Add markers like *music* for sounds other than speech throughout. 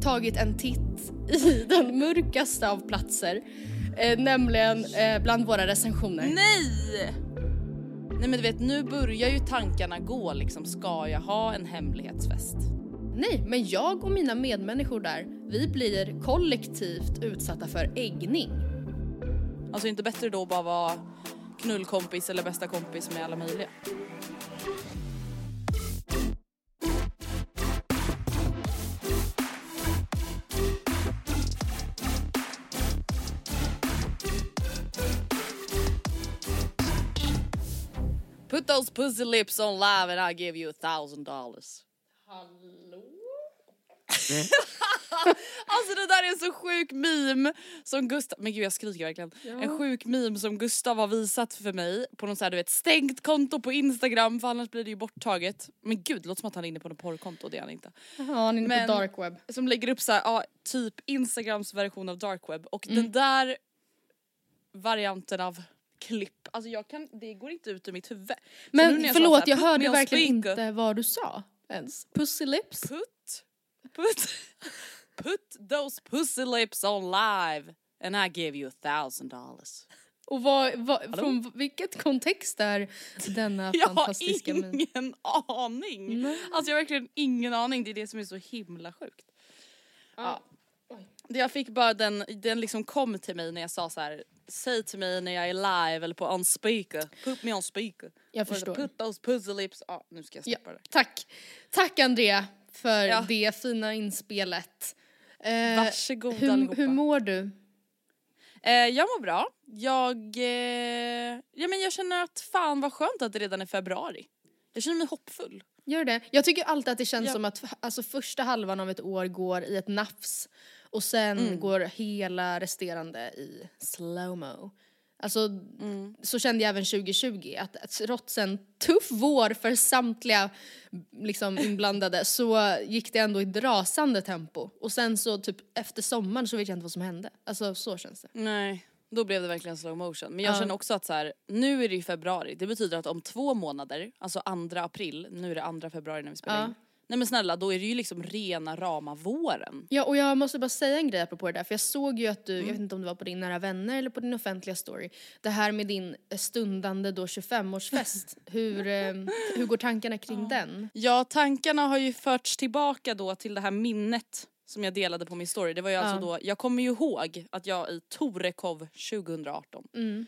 tagit en titt i *laughs* den mörkaste av platser, eh, nämligen eh, bland våra recensioner. Nej! Nej men du vet nu börjar ju tankarna gå liksom, ska jag ha en hemlighetsfest? Nej, men jag och mina medmänniskor där, vi blir kollektivt utsatta för äggning. Alltså inte bättre då att bara vara knullkompis eller bästa kompis med alla möjliga? Put those pussy lips on live and I'll give you a thousand dollars. Hallå? *laughs* Alltså det där är en så sjuk meme som Gustav, men gud jag skriker verkligen. En sjuk meme som Gustav har visat för mig på något så här, du vet stängt konto på Instagram för annars blir det ju borttaget. Men gud det låter som att han är inne på något porrkonto, det är han inte. Ja, han är inne Men- på dark web. Som lägger upp så här, ja, typ Instagrams version av dark web och den där varianten av klipp, alltså jag kan, det går inte ut ur mitt huvud. Men jag förlåt, jag put hörde verkligen speaker, inte vad du sa ens. Pussy lips? Put, put, *laughs* put those pussy lips on live and I give you a thousand dollars. Och vad, vad, från vilket kontext är denna *laughs* Jag har fantastiska meme? ingen aning. Alltså jag har verkligen ingen aning, det är det som är så himla sjukt. Ja. Jag fick bara den, den liksom kom till mig när jag sa så här. Säg till mig när jag är live eller på on speaker, put me on speaker. Jag förstår. Put those pussy lips, ja nu ska jag Ja, släppa det. tack. Tack Andrea för Ja. det fina inspelet. Eh, Varsågoda hur, allihopa. hur mår du? Eh, jag mår bra. Jag, eh, ja, men jag känner att fan vad skönt att det redan är februari. Jag känner mig hoppfull. Gör det? Jag tycker alltid att det känns Ja. som att alltså, första halvan av ett år går i ett nafs och sen Mm. går hela resterande i slowmo. Alltså Mm. så kände jag även 2020 att, att trots en tuff vår för samtliga liksom, inblandade så gick det ändå i ett rasande tempo och sen så typ efter sommaren så vet jag inte vad som hände. Alltså så känns det. Nej, då blev det verkligen slow motion. Men jag Ja. känner också att så här, nu är det ju februari. Det betyder att om två månader, alltså 2 april, nu är det 2 februari när vi spelar Ja. in. Nej men snälla, då är det ju liksom rena rama våren. Ja och jag måste bara säga en grej apropå det där för jag såg ju att du, Mm. jag vet inte om det var på din nära vänner eller på din offentliga story, det här med din eh, stundande då 25-årsfest, *laughs* hur, eh, hur går tankarna kring den? Ja, tankarna har ju förts tillbaka då till det här minnet som jag delade på min story. Det var ju alltså då, jag kommer ju ihåg att jag i Torekov 2018 Mm.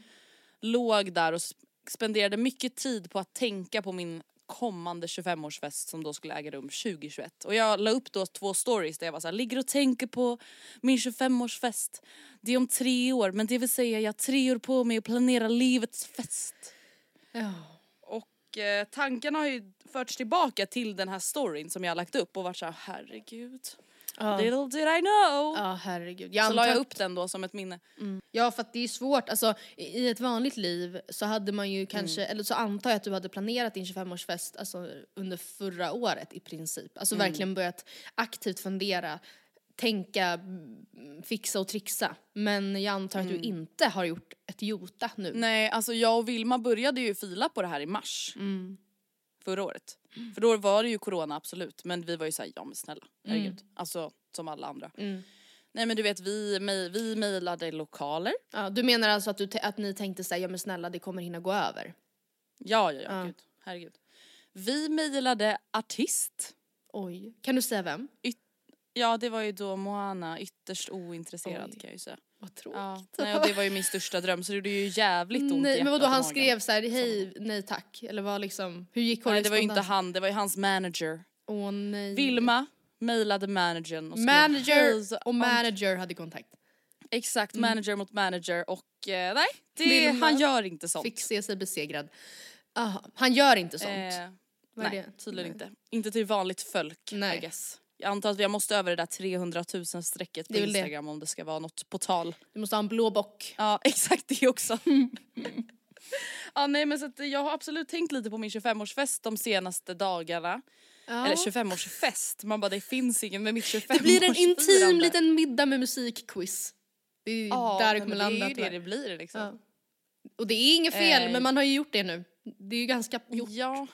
låg där och sp- spenderade mycket tid på att tänka på min kommande 25-årsfest som då skulle äga rum 2021. Och jag la upp då två stories där jag var såhär, ligger och tänker på min 25-årsfest. Det är om tre år, men det vill säga jag har tre år på mig att planera livets fest. Ja. Och eh, tankarna har ju förts tillbaka till den här storyn som jag har lagt upp och varit såhär, herregud. Little did I know. Ja herregud. Jag Så la jag upp den då som ett minne. Ja för att det är svårt, alltså i ett vanligt liv så hade man ju kanske, Mm. eller så antar jag att du hade planerat din 25-årsfest alltså, under förra året i princip. Alltså Mm. verkligen börjat aktivt fundera, tänka, mm, fixa och trixa. Men jag antar att du inte har gjort ett jota nu. Mm. Nej, alltså jag och Vilma började ju fila på det här i mars Mm. Förra året. För då var det ju corona absolut, men vi var ju såhär, ja men snälla, herregud. Alltså som alla andra. Mm. Nej men du vet, vi, mej- vi mejlade lokaler. Ja, du menar alltså att, du att ni tänkte säga ja men snälla det kommer hinna gå över? Ja, ja, ja, Ja. gud. Herregud. Vi mejlade artist. Oj. Kan du säga vem? Ja, det var ju då Moana, ytterst ointresserad Oj. kan jag ju säga. Vad tråkigt. Ja. Nej, och det var ju min största dröm så det gjorde ju jävligt ont i Nej, men vadå, han skrev så här, hej, nej tack. Eller vad liksom, hur gick Nej, det var ju inte han, det var ju hans manager. Åh nej. Vilma mejlade managern och skrev Manager "Hej, så- och manager hade kontakt. Exakt, manager mot manager och eh, nej, det, han gör inte sånt. Fick se sig besegrad. Aha, han gör inte sånt. Eh, nej, det? tydligen Nej. inte. Inte till vanligt folk, Nej. I guess. Jag antar att jag måste över det där 300 000 strecket på väl det. Instagram om det ska vara något på tal. Du måste ha en blå bock. Ja, *laughs* exakt det också. *laughs* ja, nej men så att jag har absolut tänkt lite på min 25-årsfest de senaste dagarna. Ja. Eller 25-årsfest, man bara det finns ingen med mitt 25 *laughs* det blir en intim liten middag med musikquiz. Det är Ja, där det kommer men det landa är ju det det blir liksom. Ja. Och det är inget fel, Eh. men man har ju gjort det nu. Det är ju ganska gjort. Ja,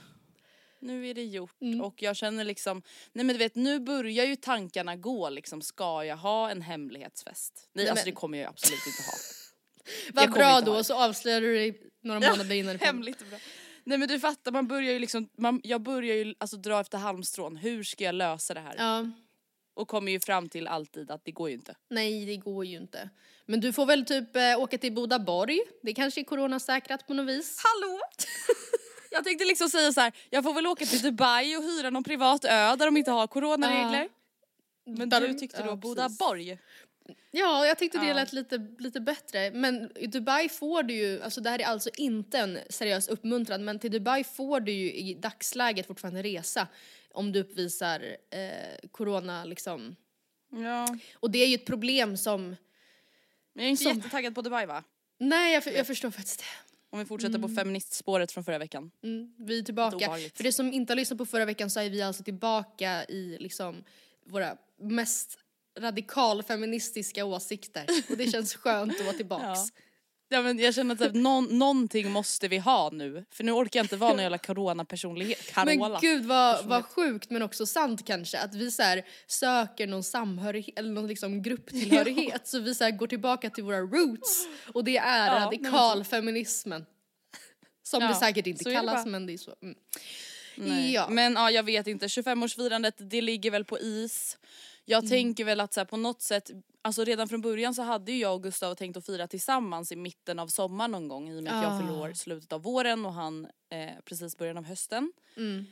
nu är det gjort Mm. och jag känner liksom, nej men du vet nu börjar ju tankarna gå liksom, ska jag ha en hemlighetsfest? Nej, Nej, alltså men- det kommer jag absolut inte ha. *laughs* Vad bra ha då, så avslöjar du dig några månader innan. Hemligt och bra. Nej men du fattar, man börjar ju liksom, man, jag börjar ju alltså dra efter halmstrån, hur ska jag lösa det här? Ja, Och kommer ju fram till alltid att det går ju inte. nej det går ju inte. Men du får väl typ eh, åka till Bodaborg. Det kanske är coronasäkrat på något vis. Hallå? *laughs* jag tänkte liksom säga så här, jag får väl åka till Dubai och hyra någon privat ö där de inte har coronaregler. Men Där du tyckte då precis. Bodaborg? Ja, jag tyckte det Ja. lät lite, lite bättre. Men i Dubai får du ju, alltså det här är alltså inte en seriös uppmuntran, men till Dubai får du ju i dagsläget fortfarande resa om du uppvisar eh, corona liksom. Ja. Och det är ju ett problem som, Men jag är inte Som- jättetaggad på Dubai va? nej jag, jag förstår faktiskt det. Om vi fortsätter på feministspåret från förra veckan. Mm, vi är tillbaka. För det som inte har lyssnat på förra veckan så är vi alltså tillbaka i liksom våra mest radikalfeministiska åsikter. Och det känns skönt att vara *laughs* tillbaks. Ja. Ja, men jag känner att typ, någon, någonting måste vi ha nu. För nu orkar jag inte vara någon jävla coronapersonlighet. Men Carola. gud vad, vad sjukt men också sant kanske att vi så här, söker någon samhörighet eller någon liksom grupptillhörighet *laughs* så vi så här, går tillbaka till våra roots och det är Ja, radikalfeminismen. Som Ja, det säkert inte kallas men det är så. Mm. Ja. Men ja, jag vet inte. 25-årsfirandet det ligger väl på is. Jag Mm. tänker väl att så här, på något sätt, alltså redan från början så hade ju jag och Gustav tänkt att fira tillsammans i mitten av sommaren någon gång i och med att jag Ah. i slutet av våren och han eh, precis början av hösten. Mm.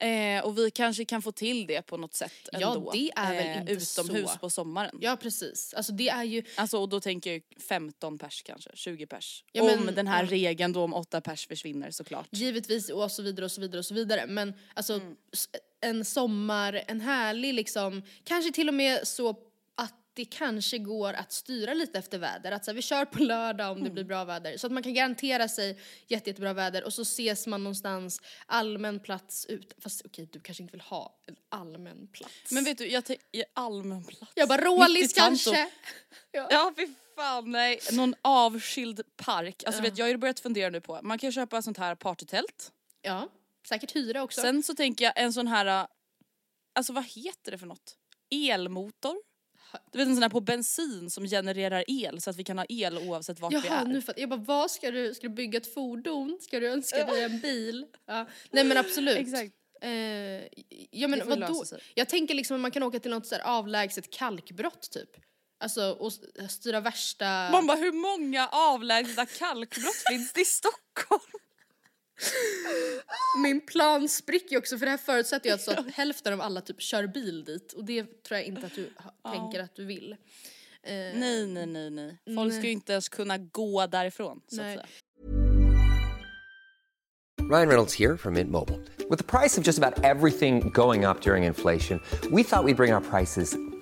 Eh, och vi kanske kan få till det på något sätt Ja, ändå. det är väl eh, inte Utomhus så. på sommaren. ja precis, alltså det är ju Alltså och då tänker jag ju 15 pers kanske, 20 pers. Ja, om men- den här ja. regeln då om 8 pers försvinner såklart. Givetvis och så vidare och så vidare och så vidare men alltså Mm. En sommar, en härlig liksom, kanske till och med så att det kanske går att styra lite efter väder. Att så här, vi kör på lördag om det Mm. blir bra väder. Så att man kan garantera sig jätte, jättebra väder och så ses man någonstans allmän plats ut. Fast okej, du kanske inte vill ha en allmän plats. Men vet du, jag tänker allmän plats. jag bara Rålis kanske? *laughs* Ja fy fan nej. Någon avskild park. Alltså Ja. vet, jag har ju börjat fundera nu på, man kan köpa sånt här partytält. Ja, säkert hyra också. Sen så tänker jag en sån här, äh, alltså vad heter det för något? Elmotor? Du vet en sån här på bensin som genererar el så att vi kan ha el oavsett vart vi Jaha, är. nu för, jag bara vad ska du, ska du bygga ett fordon? Ska du önska dig en bil? Ja. Nej men absolut. Exakt. Eh, ja men vadå? Jag tänker liksom att man kan åka till något så avlägset kalkbrott typ. Alltså och styra värsta... Man bara hur många avlägsna kalkbrott finns det i Stockholm? Min plan spricker också för det här förutsätter ju alltså att *laughs* hälften av alla typ kör bil dit och det tror jag inte att du ha, tänker att du vill. Eh, Nej nej nej nej. Folk Nej. ska ju inte ens kunna gå därifrån så Nej. att säga. Ryan Reynolds here from Mint Mobile. With the price of just about everything going up during inflation, we thought we'd bring our prices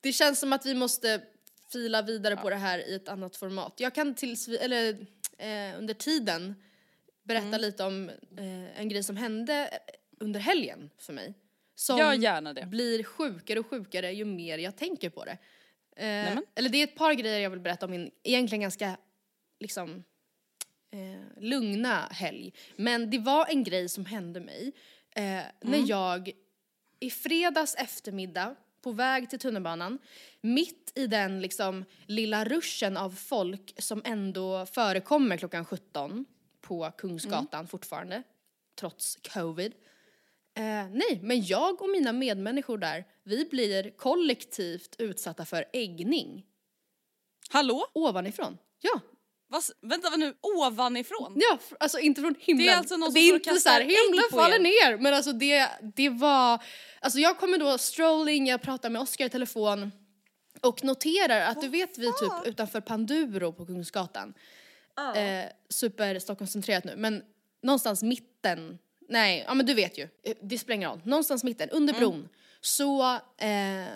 Det känns som att vi måste fila vidare på det här i ett annat format. Jag kan tills vi, eller eh, under tiden berätta Mm. lite om eh, en grej som hände under helgen för mig. Som Gör gärna det. blir sjukare och sjukare ju mer jag tänker på det. Eh, eller det är ett par grejer jag vill berätta om min egentligen ganska liksom eh, lugna helg. Men det var en grej som hände mig eh, när jag i fredags eftermiddag på väg till tunnelbanan, mitt i den liksom lilla ruschen av folk som ändå förekommer klockan 17 på Kungsgatan fortfarande, trots covid. Eh, nej, men jag och mina medmänniskor där, vi blir kollektivt utsatta för äggning Hallå? ovanifrån. Ja, Vad, vänta nu, ovanifrån? Ja, alltså inte från himlen. Det är alltså någon det som står och inte så här, kastar himlen faller er. ner. Men alltså det, det var, alltså jag kommer då strolling, jag pratar med Oskar i telefon och noterar att du vet vi typ utanför Panduro på Kungsgatan. Eh, super Stockholmscentrerat nu men någonstans mitten, nej ja men du vet ju, Eh, det spelar ingen roll. Någonstans mitten, under Mm. bron så eh,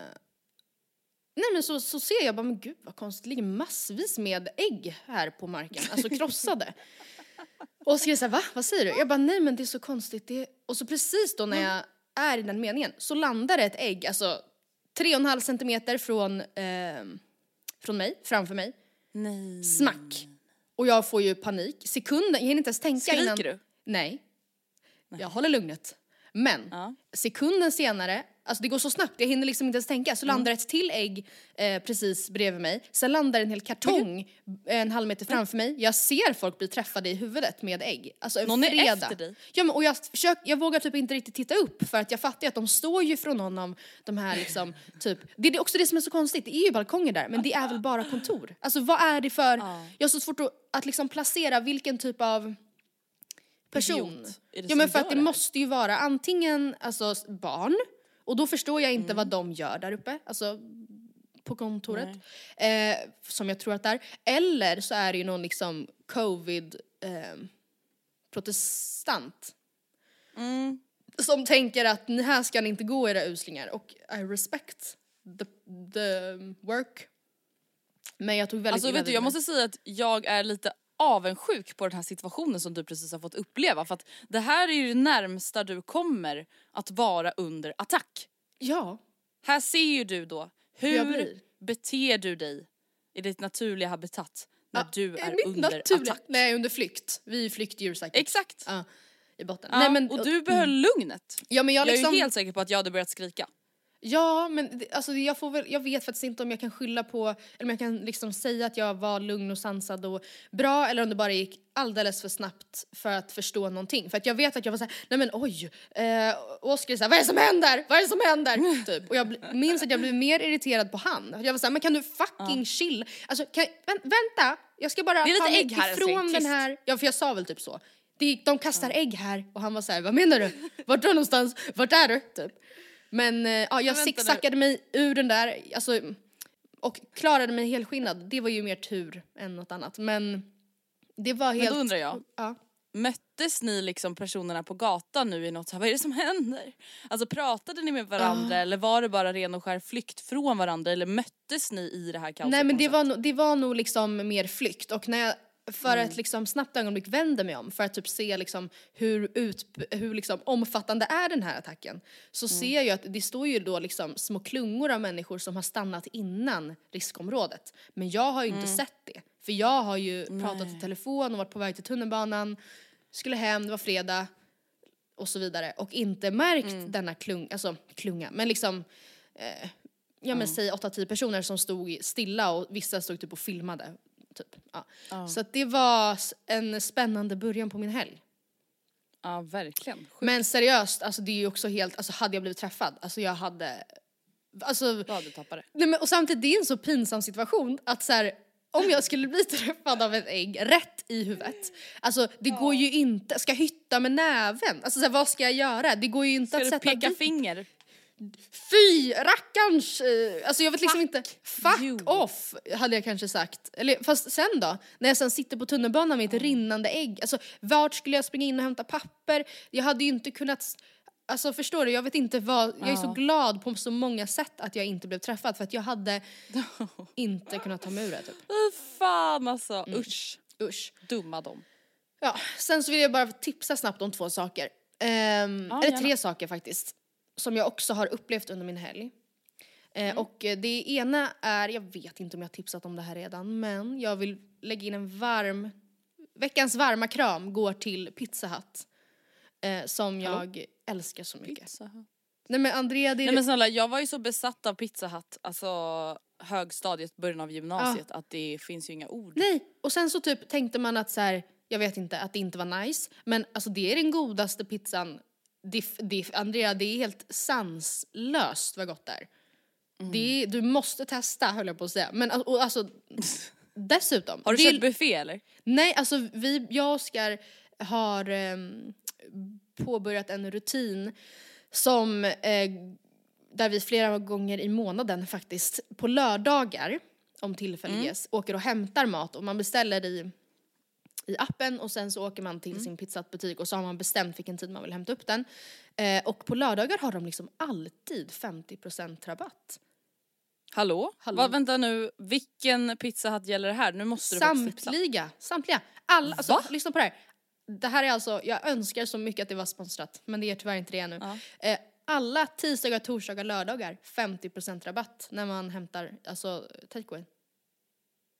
Nej men så, så ser jag bara, men gud vad konstigt, det ligger massvis med ägg här på marken, alltså krossade. Och så är jag såhär, va? Vad säger du? Jag bara, nej men det är så konstigt. Det... Och så precis då när jag är i den meningen så landar ett ägg, alltså tre och en halv centimeter från, eh, från mig, framför mig. Nej. Smack! Och jag får ju panik. Sekunden, jag hinner inte ens tänka Skriker innan. du? Nej. Jag håller lugnet. Men Ja. sekunden senare, alltså det går så snabbt, jag hinner liksom inte ens tänka, Mm. så landar ett till ägg eh, precis bredvid mig. Sen landar en hel kartong en halv meter framför mig. Jag ser folk bli träffade i huvudet med ägg. Alltså en Någon är fredag. efter dig? Ja, men, och jag, försök, jag vågar typ inte riktigt titta upp för att jag fattar ju att de står ju från någon av de här liksom, *laughs* typ, det är också det som är så konstigt, det är ju balkonger där men det är väl bara kontor. Alltså vad är det för, jag har så svårt att, att liksom placera vilken typ av person. Ja men för att det det måste ju vara antingen alltså, barn, och då förstår jag inte Mm. vad de gör där uppe, alltså på kontoret. Eh, som jag tror att det är. Eller så är det ju någon liksom covid eh, protestant. Mm. Som tänker att "Ni här ska ni inte gå era uslingar och I respect the, the work. Men jag tog väldigt Alltså vet du, jag måste säga att jag är lite avundsjuk på den här situationen som du precis har fått uppleva för att det här är ju det närmsta du kommer att vara under attack. Ja. Här ser ju du då jag hur beter du dig i ditt naturliga habitat när du Eh, är mitt under naturliga- attack. Nej, under flykt. Vi är flyktdjur säkert. Exakt. Ja, I botten. Ja, Nej, men, och du behöll lugnet. ja, men jag, Jag liksom, är ju helt säker på att jag hade börjat skrika. Ja, men det- alltså, jag, får väl, jag vet faktiskt inte om jag kan skylla på, eller om jag kan liksom säga att jag var lugn och sansad och bra eller om det bara gick alldeles för snabbt för att förstå någonting. För att jag vet att jag var såhär, nej men oj, eh, och Oskar är såhär, vad är det som händer? Vad är det som händer? *laughs* typ. Och jag minns att jag blev mer irriterad på han. Jag var såhär, men kan du fucking chill? Alltså, kan, vän, vänta, jag ska bara ta mig älskling. ifrån den här, ja för jag sa väl typ så. De kastar ägg här och han var såhär, vad menar du? Vart då någonstans? Vart är du? Typ. Men eh, ja, jag zigzaggade mig ur den där, alltså, och klarade mig helskinnad. Det var ju mer tur än något annat. Men det var helt... då undrar jag. Ja. Möttes ni liksom personerna på gatan nu i något så här, vad är det som händer? Alltså pratade ni med varandra eller var det bara ren och skär flykt från varandra eller möttes ni i det här kaoset? Nej men det var, det var nog liksom mer flykt och när jag för Mm. ett liksom snabbt ögonblick vänder mig om för att typ se liksom hur, ut, hur liksom omfattande är den här attacken så Mm. ser jag att det står ju då liksom små klungor av människor som har stannat innan riskområdet. Men jag har ju inte Mm. sett det. För jag har ju pratat i telefon och varit på väg till tunnelbanan, skulle hem, det var fredag och så vidare och inte märkt Mm. denna klung, alltså klunga, men liksom eh, ja men säg 8-10 personer som stod stilla och vissa stod typ och filmade. Typ. Ja. Så att det var en spännande början på min helg. Ja verkligen. Sjukt. Men seriöst, alltså det är ju också helt, alltså hade jag blivit träffad, alltså jag hade, alltså Du hade tappat det. Nej, men, och samtidigt, det är en så pinsam situation att så här, om jag skulle bli *laughs* träffad av ett ägg rätt i huvudet, alltså det går ju inte, ska hytta med näven? Alltså så här, vad ska jag göra? Det går ju inte Ska att du sätta peka dit. finger? Fy rackarns! eh, Alltså jag vet liksom inte, fuck you. off hade jag kanske sagt. Eller fast sen då? När jag sen sitter på tunnelbanan med ett rinnande ägg, alltså vart skulle jag springa in och hämta papper? Jag hade ju inte kunnat Alltså förstår du, jag vet inte vad, jag är så glad på så många sätt att jag inte blev träffad för att jag hade *laughs* inte kunnat ta mig ur det typ. Fan alltså, Mm. usch. Usch. Dumma dem. Ja, sen så vill jag bara tipsa snabbt om två saker. Ehm, Ja, eller gärna. tre saker faktiskt. Som jag också har upplevt under min helg. Eh, Mm. Och eh, det ena är, jag vet inte om jag har tipsat om det här redan, men jag vill lägga in en varm, veckans varma kram går till Pizza Hut. Eh, som jag älskar så mycket. Pizza Hut. Nej men Andrea, det är Nej men snälla jag var ju så besatt av Pizza Hut, alltså högstadiet, början av gymnasiet att det finns ju inga ord. Nej, och sen så typ tänkte man att så här, jag vet inte, att det inte var nice. Men alltså det är den godaste pizzan. Det, det, Andrea, det är helt sanslöst vad gott det är. Mm. Det är, du måste testa höll jag på att säga. Men och, alltså *laughs* dessutom. Har du det köpt buffé eller? Nej, alltså vi, jag och Oskar har ehm, påbörjat en rutin som eh, där vi flera gånger i månaden faktiskt på lördagar om tillfälle ges åker och hämtar mat och man beställer i i appen och sen så åker man till sin pizzabutik och så har man bestämt vilken tid man vill hämta upp den. Eh, och på lördagar har de liksom alltid 50% rabatt. Hallå? Hallå? Va, vänta nu, vilken Pizza Hut gäller det här? Nu måste du. Samtliga, samtliga. Alla, alltså, lyssna på det här. Det här är alltså, jag önskar så mycket att det var sponsrat, men det är tyvärr inte det nu. Eh, alla tisdagar, torsdagar, lördagar 50% rabatt när man hämtar alltså takeaway.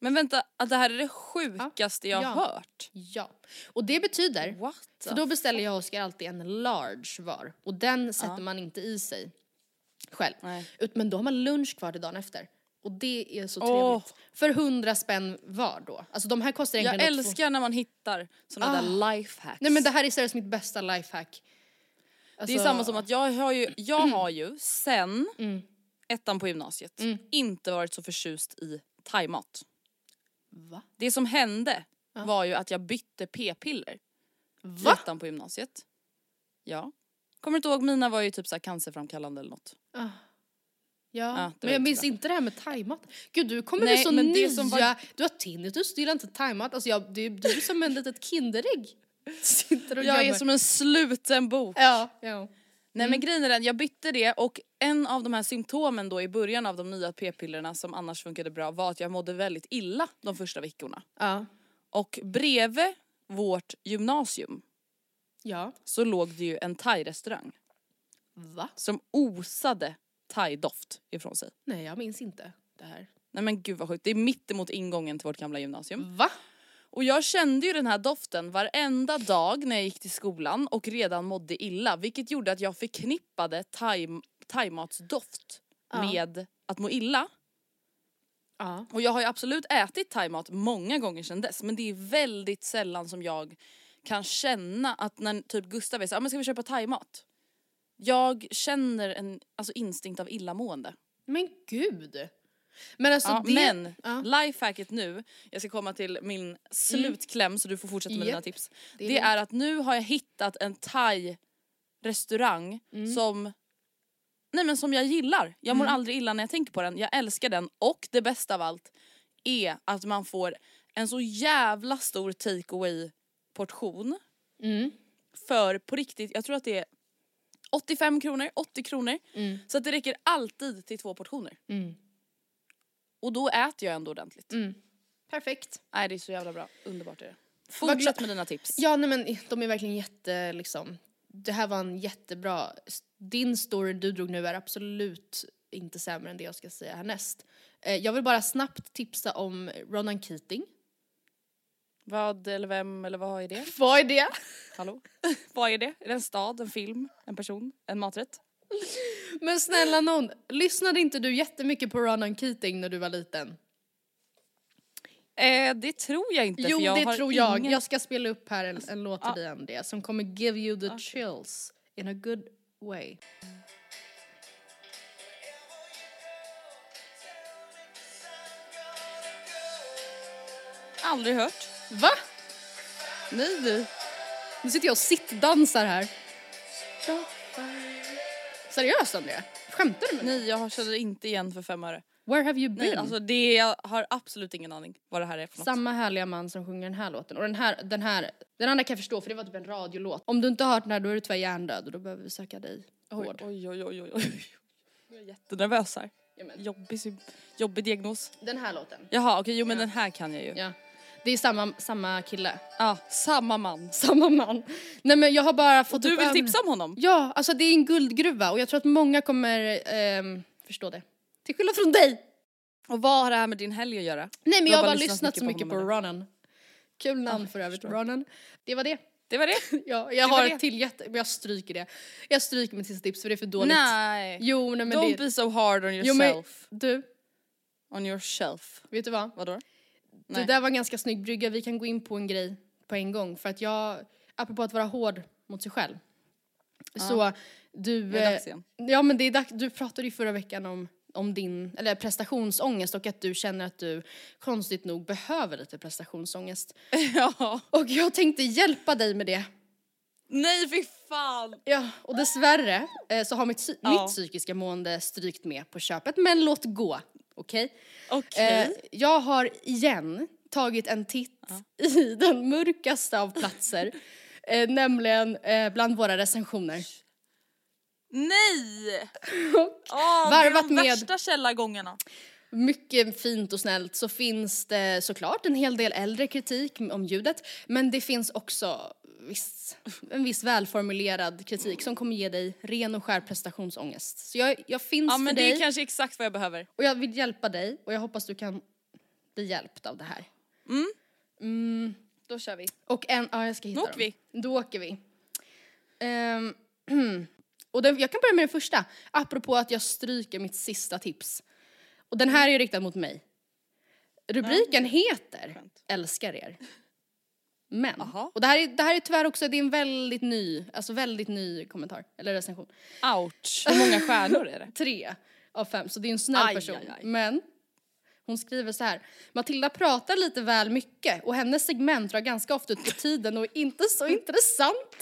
Men vänta, att det här är det sjukaste jag Ja. har hört. Ja. Och det betyder, What för då beställer jag och Oskar alltid en large var och den sätter man inte i sig själv. Nej. Men då har man lunch kvar till dagen efter. Och det är så Åh. trevligt. För 100 spänn var då. Alltså de här kostar Jag egentligen två- älskar när man hittar såna där lifehacks. Nej men det här är seriöst mitt besta lifehack. Det är Alltså- samma som att jag har ju, jag har ju sen ettan på gymnasiet inte varit så förtjust i thaimat. Va? Det som hände var ju att jag bytte p-piller Va? ettan på gymnasiet. Ja. Kommer du inte ihåg, mina var ju typ så cancerframkallande eller något. Ja, Ja, var men jag minns bra. inte det här med thaimat. Gud du kommer Nej, med så nya, var- du har tinnitus, du gillar inte thaimat. Alltså jag, du, du är som en litet kinderägg. *laughs* Sitter och Jag är gömmer. som en sluten bok. Ja, ja. Nej men grejen är den, jag bytte det och en av de här symptomen då i början av de nya p-pillerna som annars funkade bra var att jag mådde väldigt illa de första veckorna. Ja. Och bredvid vårt gymnasium Ja. så låg det ju en thai-restaurang Va? som osade thai-doft ifrån sig. Nej jag minns inte det här. Nej men gud vad sjukt, det är mittemot ingången till vårt gamla gymnasium. Va? Och jag kände ju den här doften varenda dag när jag gick till skolan och redan mådde illa vilket gjorde att jag förknippade thai- thaimatsdoft med att må illa. Ja. Och jag har ju absolut ätit thaimat många gånger sedan dess men det är väldigt sällan som jag kan känna att när typ Gustav är så, ah, men ska vi köpa thaimat? Jag känner en alltså, instinkt av illamående. Men gud. Men alltså Ja, det... men Ja. lifehacket nu, jag ska komma till min slutkläm så du får fortsätta med dina Japp. tips. Det är Det, är att nu har jag hittat en thai-restaurang Mm. som Nej men som jag gillar. Jag mår aldrig illa när jag tänker på den. Jag älskar den och det bästa av allt är att man får en så jävla stor take away portion Mm. för på riktigt, jag tror att det är 85 kronor, 80 kronor. Så att det räcker alltid till två portioner. Mm. Och då äter jag ändå ordentligt. Perfekt. Nej det är så jävla bra, underbart är det. Fortsätt med dina tips. Ja nej men de är verkligen jätte liksom. Det här var en jättebra, din story du drog nu är absolut inte sämre än det jag ska säga härnäst. Eh, Jag vill bara snabbt tipsa om Ronan Keating. Vad eller vem eller vad är det? *laughs* Vad är det? Hallå? *laughs* vad är det? Är det en stad, en film, en person, en maträtt? *laughs* Men snälla någon, lyssnade inte du jättemycket på Ronan Keating när du var liten? Eh, det tror jag inte Jo jag det tror jag. ingen... Jag ska spela upp här en, en låt till dig Andrea som kommer give you the chills in a good way. aldrig hört. Va? Nej du. Nu sitter jag och sittdansar här. Seriöst Andrea? Skämtar du med mig? Nej jag känner inte igen för fem öre. Where have you been? Nej alltså det, jag har absolut ingen aning vad det här är för något. Samma härliga man som sjunger den här låten. Och den här, den här, den andra kan jag förstå för det var typ en radiolåt. Om du inte har hört den här då är du tyvärr hjärndöd och då behöver vi söka dig Oj, vård. oj, oj, oj, oj, oj. Jag är jättenervös här. Jobbig, jobbig diagnos. Den här låten. Jaha okej, jo men den här kan jag ju. Ja. Det är samma, samma kille. Ja, samma man. *laughs* Samma man. Nej men jag har bara fått Du upp vill tipsa om honom? Ja, alltså det är en guldgruva och jag tror att många kommer ehm, förstå det. Till skillnad från dig. Och vad har det här med din helg att göra? Nej men Du jag har bara lyssnat lyssnat så mycket på honom, Ronan. Kul namn för övrigt, Ronan. Det var det. Det var det? *laughs* Ja, jag var har det. ett till jätte, men jag stryker det. Jag stryker mitt sista tips för det är för dåligt. Nej. Jo, nej men Don't det... be so hard on Jo, men, yourself. du, On your shelf. vet du vad? Vadå? Det Nej. där var en ganska snygg brygga, vi kan gå in på en grej på en gång. För att jag, apropå att vara hård mot sig själv. Så du... Det är eh, dags igen. Ja men det är dags, du pratade ju förra veckan om, om din, eller prestationsångest och att du känner att du konstigt nog behöver lite prestationsångest. *laughs* ja. Och jag tänkte hjälpa dig med det. Nej fy fan! Ja, och dessvärre eh, så har mitt, Ja. mitt psykiska mående strykt med på köpet, men låt gå. Okej? Okej. Eh, jag har igen tagit en titt *laughs* i den mörkaste av platser, *laughs* eh, nämligen eh, bland våra recensioner. Nej! *laughs* Åh, Varvat det är de med- värsta källargångarna. mycket fint och snällt så finns det såklart en hel del äldre kritik om ljudet, men det finns också viss, en viss välformulerad kritik som kommer ge dig ren och skär prestationsångest. Så jag, jag finns Ja för men det dig är kanske exakt vad jag behöver. och jag vill hjälpa dig och jag hoppas du kan bli hjälpt av det här. Då kör vi. Och en, ja jag ska hitta Då åker dem. vi. Då åker vi. Ehm, *clears throat* och den, jag kan börja med den första, apropå att jag stryker mitt sista tips. Och den här är riktad mot mig. Rubriken heter Älskar er. Men, Aha. och det här, är, det här är tyvärr också, det är en väldigt ny, alltså väldigt ny kommentar, eller recension. Ouch. Hur många stjärnor är det? *laughs* Tre av fem, så det är en snäll Aj, person. aj, aj. Men hon skriver så här. Matilda pratar lite väl mycket och hennes segment drar ganska ofta ut på tiden och är inte så *laughs* intressant.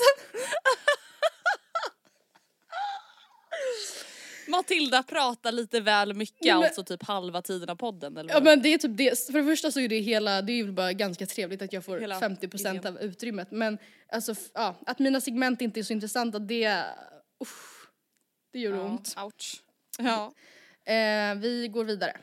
Matilda pratar lite väl mycket, men- alltså typ halva tiden av podden eller Ja vad? men det är typ det, för det första så är det hela, det är ju bara ganska trevligt att jag får Hela 50% idén. av utrymmet. Men alltså, ja, att mina segment inte är så intressanta, det, usch, det gör Ja, ont. Ouch. Ja. Eh, vi går vidare.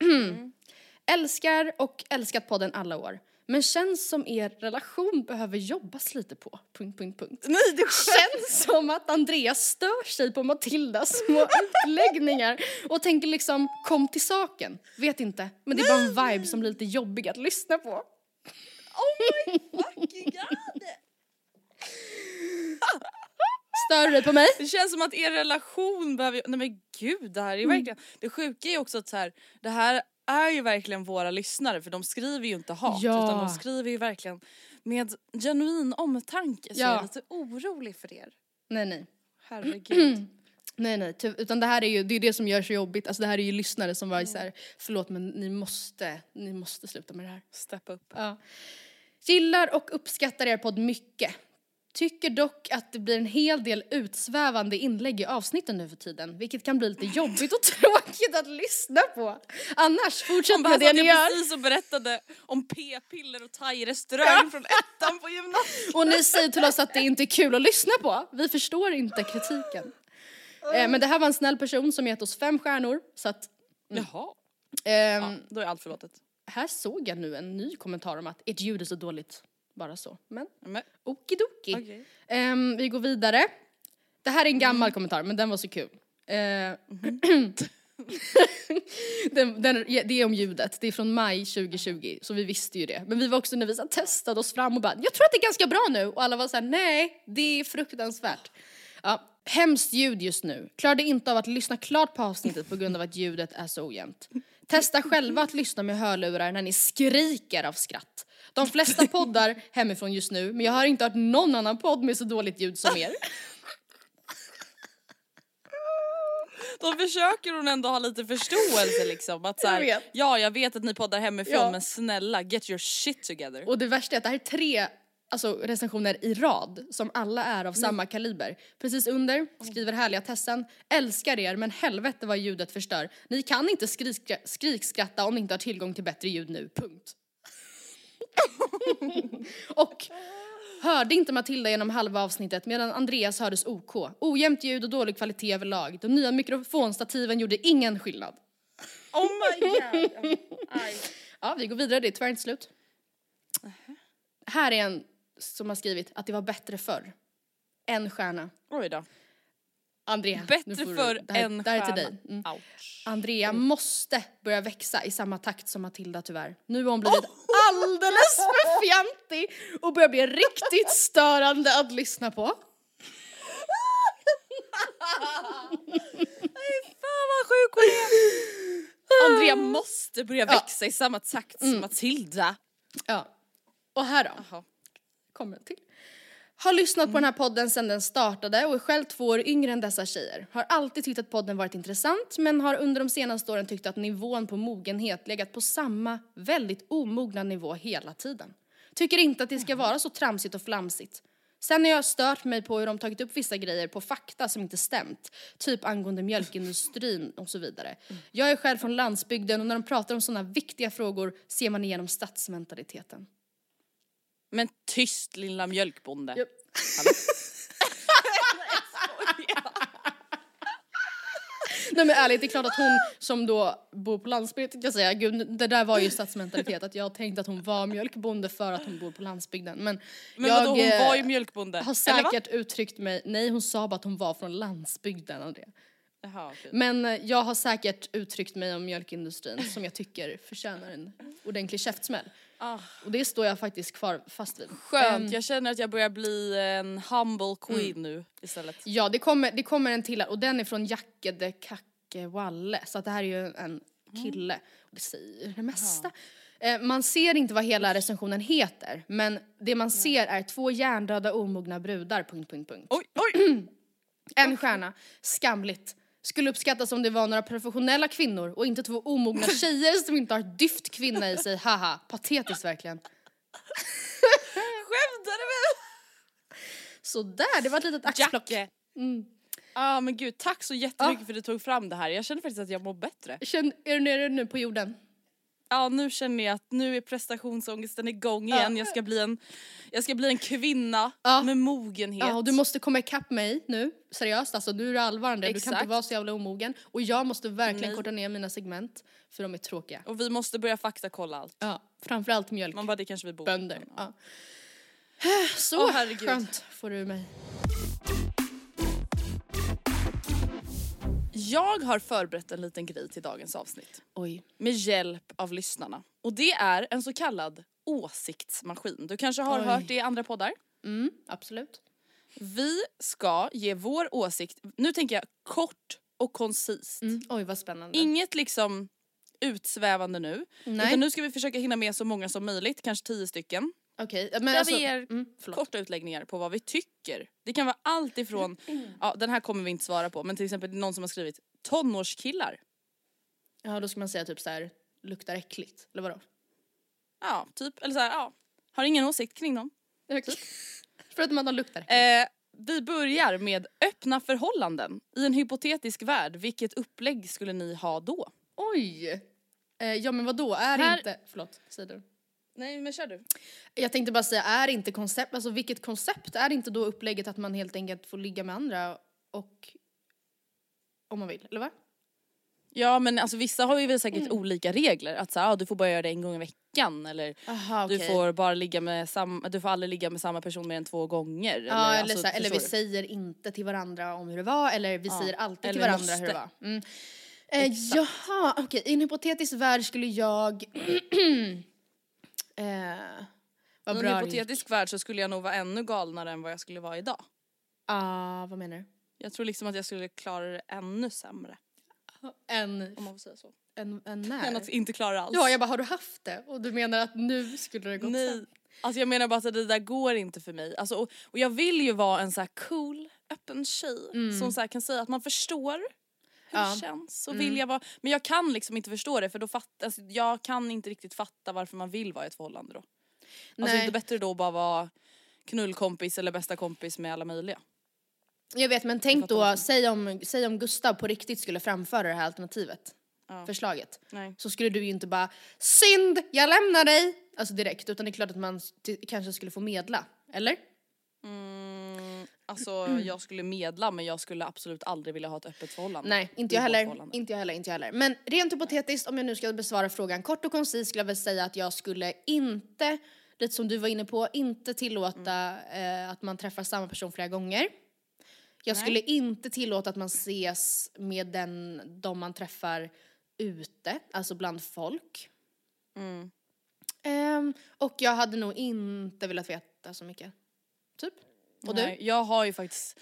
*clears throat* Älskar och älskat podden alla år. Men känns som er relation behöver jobbas lite på. Punkt, punkt, punkt. *laughs* Nej det Känns som att Andreas stör sig på Matildas små *laughs* utläggningar och tänker liksom kom till saken. Vet inte, men det är bara en vibe som blir lite jobbig att lyssna på. *laughs* Stör du på mig? Det känns som att er relation behöver, nej men gud det här är Mm. verkligen, det sjuka är också att så här, det här är ju verkligen våra lyssnare för de skriver ju inte hat Ja. utan de skriver ju verkligen med genuin omtanke så Ja. jag är lite orolig för er. Nej, nej. Herregud. *clears throat* Nej nej, ty- utan det här är ju, det är det som gör så jobbigt, alltså det här är ju lyssnare som var så här, förlåt men ni måste, ni måste sluta med det här. Step up. Ja. Gillar och uppskattar er podd mycket. Tycker dock att det blir en hel del utsvävande inlägg i avsnitten nu för tiden, vilket kan bli lite jobbigt och *laughs* tråkigt att lyssna på. Annars, fortsätt med det ni jag gör. precis och berättade om p-piller och thai-restaurang från ettan på gymnasiet. Och ni säger till oss att det inte är kul att lyssna på. Vi förstår inte kritiken. Eh, men det här var en snäll person som gett oss fem stjärnor, så att Jaha. ehm, Ja, då är allt förlåtet. här såg jag nu en ny kommentar om att ert ljud är så dåligt. Bara så. Men Men, okidoki. Okej. Ehm, vi går vidare. Det här är en gammal kommentar men den var så kul. Eh, *laughs* den, den, ja, det är om ljudet, det är från maj 2020 så vi visste ju det. Men vi var också när vi så testade oss fram och bara jag tror att det är ganska bra nu och alla var så här nej det är fruktansvärt. Ja, hemskt ljud just nu. Klarade inte av att lyssna klart på avsnittet på grund av att ljudet är så ojämnt. Testa själva att lyssna med hörlurar när ni skriker av skratt. De flesta poddar hemifrån just nu, men jag har inte hört någon annan podd med så dåligt ljud som er. Då försöker hon ändå ha lite förståelse liksom. Att *laughs* så här, Jag. Ja jag vet att ni poddar hemifrån Ja. men snälla get your shit together. Och det värsta är att det här är tre alltså, recensioner i rad som alla är av samma kaliber. Precis under skriver härliga Tessan, älskar er men helvete vad ljudet förstör. Ni kan inte skrikskratta om ni inte har tillgång till bättre ljud nu, punkt. *laughs* och hörde inte Matilda genom halva avsnittet medan Andreas hördes OK. Ojämnt ljud och dålig kvalitet överlag. De nya mikrofonstativen gjorde ingen skillnad. Oh my god. *laughs* Ja, vi går vidare, det är tyvärr inte slut. Här är en som har skrivit att det var bättre förr. En stjärna. Oj då. Andrea, Bättre du- för det här, en Det här är till dig. Mm. Andrea måste börja växa i samma takt som Matilda tyvärr. Nu har hon blivit alldeles för fjantig och börjar bli riktigt störande att lyssna på. *laughs* Fan vad sjuk hon är. Andrea måste börja växa i samma takt som Matilda. Ja. Och här då. Jaha. kommer en till. Har lyssnat på den här podden sedan den startade och är själv två år yngre än dessa tjejer. Har alltid tyckt att podden varit intressant men har under de senaste åren tyckt att nivån på mogenhet legat på samma väldigt omogna nivå hela tiden. Tycker inte att det ska vara så tramsigt och flamsigt. Sen har jag stört mig på hur de tagit upp vissa grejer på fakta som inte stämt. Typ angående mjölkindustrin och så vidare. Jag är själv från landsbygden och när de pratar om sådana viktiga frågor ser man igenom stadsmentaliteten. Men tyst lilla mjölkbonde. Hallå? *laughs* Nej men ärligt, det är klart att hon som då bor på landsbygden, tänkte jag säga, gud det där var ju stadsmentalitet att jag tänkte att hon var mjölkbonde för att hon bor på landsbygden. Men, Men jag vadå hon eh, var ju mjölkbonde. har säkert uttryckt mig, nej hon sa bara att hon var från landsbygden Andrea. Jaha. Men eh, jag har säkert uttryckt mig om mjölkindustrin som jag tycker förtjänar en ordentlig käftsmäll. Ah. Och det står jag faktiskt kvar fast vid. Skönt, Ehm, jag känner att jag börjar bli en humble queen nu istället. Ja, det kommer, det kommer en till här, och den är från Jacke de Kacke Walle, så att det här är ju en kille. Och det säger det mesta. Eh, man ser inte vad hela recensionen heter, men det man ser är två hjärndöda omogna brudar, punkt, punkt, punkt. Oj, oj! *clears throat* En stjärna, skamligt. Skulle uppskattas om det var några professionella kvinnor och inte två omogna *laughs* tjejer som inte har ett dyft kvinna i sig, haha. Patetiskt verkligen. *laughs* Skämtar du med Så där, det var ett litet axplock. Jacke? Mm. ah, men gud, tack så jättemycket för att du tog fram det här. Jag känner faktiskt att jag mår bättre. Känn, är du nere nu på jorden? Ja, nu känner jag att nu är prestationsångesten igång igen. Jag ska bli en, jag ska bli en kvinna Ja. med mogenhet. Ja, och du måste komma ikapp mig nu, seriöst alltså, nu är det allvar du kan inte vara så jävla omogen. Och jag måste verkligen Nej. korta ner mina segment, för de är tråkiga. Och vi måste börja faktakolla allt. Ja, framförallt Man mjölkbönder. bara, det kanske vi borde. Ja. *sighs* Så herregud. skönt får du mig. Jag har förberett en liten grej till dagens avsnitt. Oj. Med hjälp av lyssnarna. Och det är en så kallad åsiktsmaskin. Du kanske har Oj. hört det i andra poddar. Mm, absolut. Vi ska ge vår åsikt, nu tänker jag kort och koncist. Mm. Oj vad spännande. Inget liksom utsvävande nu. Nej. Utan nu ska vi försöka hinna med så många som möjligt, kanske tio stycken. Okej, men Där alltså, vi ger mm, korta utläggningar på vad vi tycker. Det kan vara allt ifrån, ja den här kommer vi inte svara på, men till exempel någon som har skrivit tonårskillar. Ja då ska man säga typ så här luktar äckligt, eller vadå? Ja, typ, eller så här, ja. Har ingen åsikt kring dem. *laughs* Förutom att de luktar äckligt. Eh, vi börjar med öppna förhållanden. I en hypotetisk värld, vilket upplägg skulle ni ha då? Oj! Eh, ja men vadå, är Här- inte... Förlåt, säg du. Nej men kör du. Jag tänkte bara säga, är inte koncept, alltså vilket koncept, är inte då upplägget att man helt enkelt får ligga med andra och om man vill, eller va? Ja men alltså vissa har ju väl säkert olika regler. Att så ah, du får bara göra det en gång i veckan eller Aha, du får bara ligga med samma, du får aldrig ligga med samma person mer än två gånger. Ja, eller, alltså, så här, eller vi du? säger inte till varandra om hur det var, eller vi Ja, säger alltid till eller varandra hur måste. det var. Mm. Eh, jaha, okej, i en hypotetisk värld skulle jag... *clears throat* eh, vad I en hypotetisk värld så skulle jag nog vara ännu galnare än vad jag skulle vara idag. Ah, vad menar du? Jag tror liksom att jag skulle klara det ännu sämre. En, Om man får säga så. en, en när? Än att inte klara alls. Ja, jag bara, har du haft det? Och du menar att nu skulle det gått Nej. sen? Alltså jag menar bara att det där går inte för mig. Alltså, och, och jag vill ju vara en så cool, öppen tjej Mm. som så här kan säga att man förstår hur Ja. det känns och vilja vara, men jag kan liksom inte förstå det för då fatt, alltså, jag kan inte riktigt fatta varför man vill vara i ett förhållande då. Alltså Nej. är det bättre då att bara vara knullkompis eller bästa kompis med alla möjliga? Jag vet men tänk då, säg om, säg om Gustav på riktigt skulle framföra det här alternativet. Förslaget. Nej. Så skulle du ju inte bara synd, jag lämnar dig! Alltså direkt, utan det är klart att man kanske skulle få medla. Eller? Alltså Mm. jag skulle medla men jag skulle absolut aldrig vilja ha ett öppet förhållande. Nej, inte jag heller. Inte jag heller, inte jag heller. Men rent hypotetiskt, om jag nu ska besvara frågan kort och koncist skulle jag väl säga att jag skulle inte, lite som du var inne på, inte tillåta Mm. eh, att man träffar samma person flera gånger. Jag skulle inte tillåta att man ses med den, de man träffar ute, alltså bland folk. Mm. Ehm, och jag hade nog inte velat veta så mycket. Typ. Och Nej, du? Jag har ju faktiskt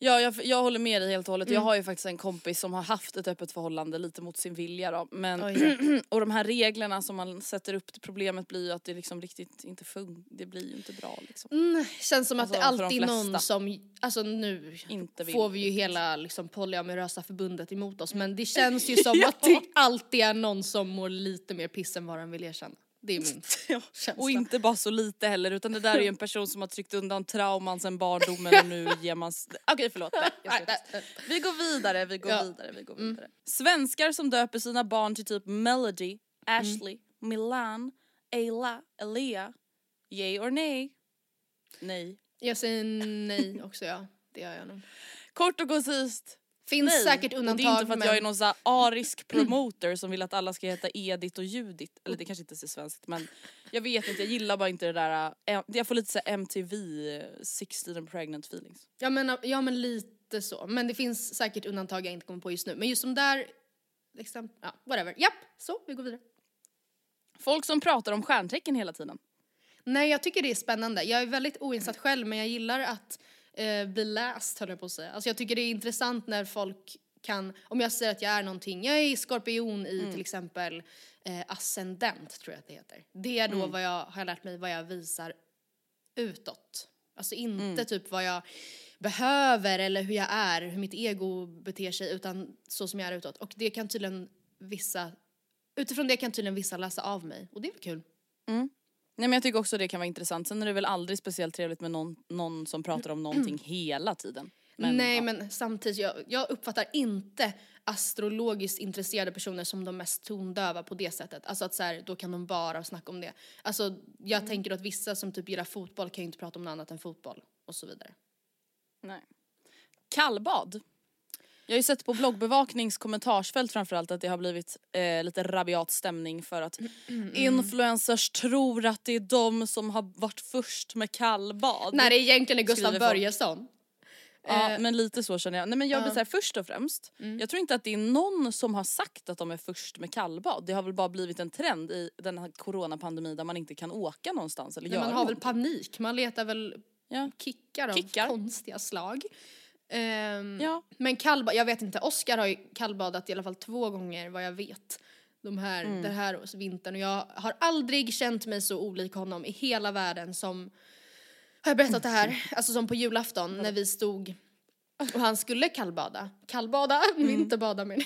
Ja, jag, jag håller med dig helt och hållet. Mm. Jag har ju faktiskt en kompis som har haft ett öppet förhållande lite mot sin vilja då. Men, *clears throat* och de här reglerna som man sätter upp, problemet blir ju att det liksom riktigt inte funkar. Det blir ju inte bra liksom. Mm, känns som att Alltså, det för de alltid är någon som, alltså nu Inte vill får vi ju hela liksom polyamorösa förbundet emot oss men det *laughs* känns ju som att det alltid är någon som mår lite mer piss än vad den vill erkänna. Det är min *laughs* känsla. Och inte bara så lite heller utan det där är ju en person som har tryckt undan trauman sen barndomen och nu ger man... *laughs* Okej förlåt. Nej, ska inte. Vi går vidare, vi går Ja. vidare, vi går vidare. Svenskar som döper sina barn till typ Melody, Ashley, Milan, Ayla, Elia. Yay or nej? Nej. Jag säger nej också ja, det gör jag nog. Kort och koncist. Finns Nej. säkert Och undantag det är inte för att men... jag är någon så arisk *clears throat* promoter som vill att alla ska heta Edith och Judith. Eller det kanske inte är svenskt men jag vet inte, jag gillar bara inte det där, äh, jag får lite så MTV, eh, 16 and pregnant feelings. Ja men, ja men lite så. Men det finns säkert undantag jag inte kommer på just nu. Men just som där, liksom, ja whatever. Japp, så vi går vidare. Folk som pratar om stjärntecken hela tiden. Nej jag tycker det är spännande. Jag är väldigt oinsatt själv men jag gillar att eh, bli läst höll jag på att säga. Alltså jag tycker det är intressant när folk kan, om jag säger att jag är någonting, jag är skorpion i till exempel eh, ascendent tror jag att det heter. Det är då vad jag har lärt mig vad jag visar utåt. Alltså inte typ vad jag behöver eller hur jag är, hur mitt ego beter sig utan så som jag är utåt. Och det kan tydligen vissa, utifrån det kan tydligen vissa läsa av mig och det är väl kul. Nej men jag tycker också det kan vara intressant. Sen är det väl aldrig speciellt trevligt med någon, någon som pratar om någonting hela tiden. Men, Nej ja. men samtidigt, jag, jag uppfattar inte astrologiskt intresserade personer som de mest tondöva på det sättet. Alltså att så här, då kan de bara snacka om det. Alltså jag Mm. tänker att vissa som typ gillar fotboll kan ju inte prata om något annat än fotboll och så vidare. Nej. Kallbad. Jag har ju sett på bloggbevaknings kommentarsfält framförallt att det har blivit eh, lite rabiat stämning för att influencers tror att det är de som har varit först med kallbad. När det egentligen är Gustav. Börjesson. Ja Eh, men lite så känner jag. Nej men jag vill säga först och främst, jag tror inte att det är någon som har sagt att de är först med kallbad. Det har väl bara blivit en trend i den här coronapandemin där man inte kan åka någonstans eller Men göra man har väl någonting. panik, man letar väl Ja. kickar av Kickar. konstiga slag. Ehm, Ja. Men kallbad, jag vet inte, Oscar har ju kallbadat i alla fall två gånger vad jag vet. De här, Mm. Den här vintern och jag har aldrig känt mig så olik honom i hela världen som, har jag berättat det här? Alltså som på julafton när vi stod och han skulle kallbada. Kallbada, *laughs* Mm. vinterbada men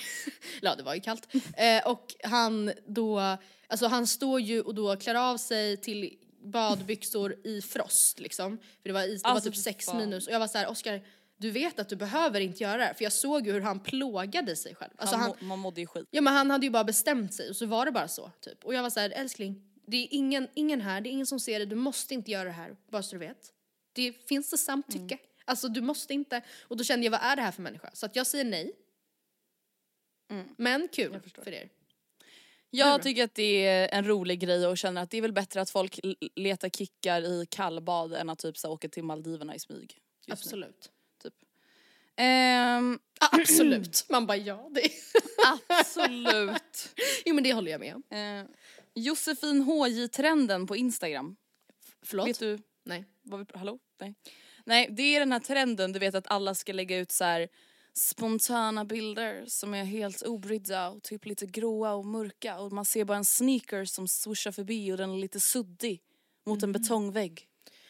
Ja det var ju kallt. Eh, och han då, alltså han står ju och då klär av sig till badbyxor i frost liksom. För det var, is, det Alltså, var typ sex minus och jag var så här, Oskar du vet att du behöver inte göra det här. För jag såg ju hur han plågade sig själv. Alltså han, han, man mådde ju skit. ja men han hade ju bara bestämt sig och så var det bara så typ. Och jag var så här, älskling, det är ingen, ingen här, det är ingen som ser det, du måste inte göra det här, bara så du vet. Det finns det samtycke. Alltså du måste inte. Och då kände jag, vad är det här för människa? Så att jag säger nej. Men kul för er. Jag tycker att det är en rolig grej och känner att det är väl bättre att folk letar kickar i kallbad än att typ så åka till Maldiverna i smyg. just nu, Absolut. Ehm, Absolut. Man bara ja, det *laughs* absolut. Jo men det håller jag med om. Eh, Josefin HJ-trenden på Instagram. Förlåt? Vet du Nej. vad vi, hallå? Nej. Nej, det är den här trenden du vet att alla ska lägga ut så här spontana bilder som är helt obrydda och typ lite gråa och mörka och man ser bara en sneaker som swooshar förbi och den är lite suddig mot en betongvägg.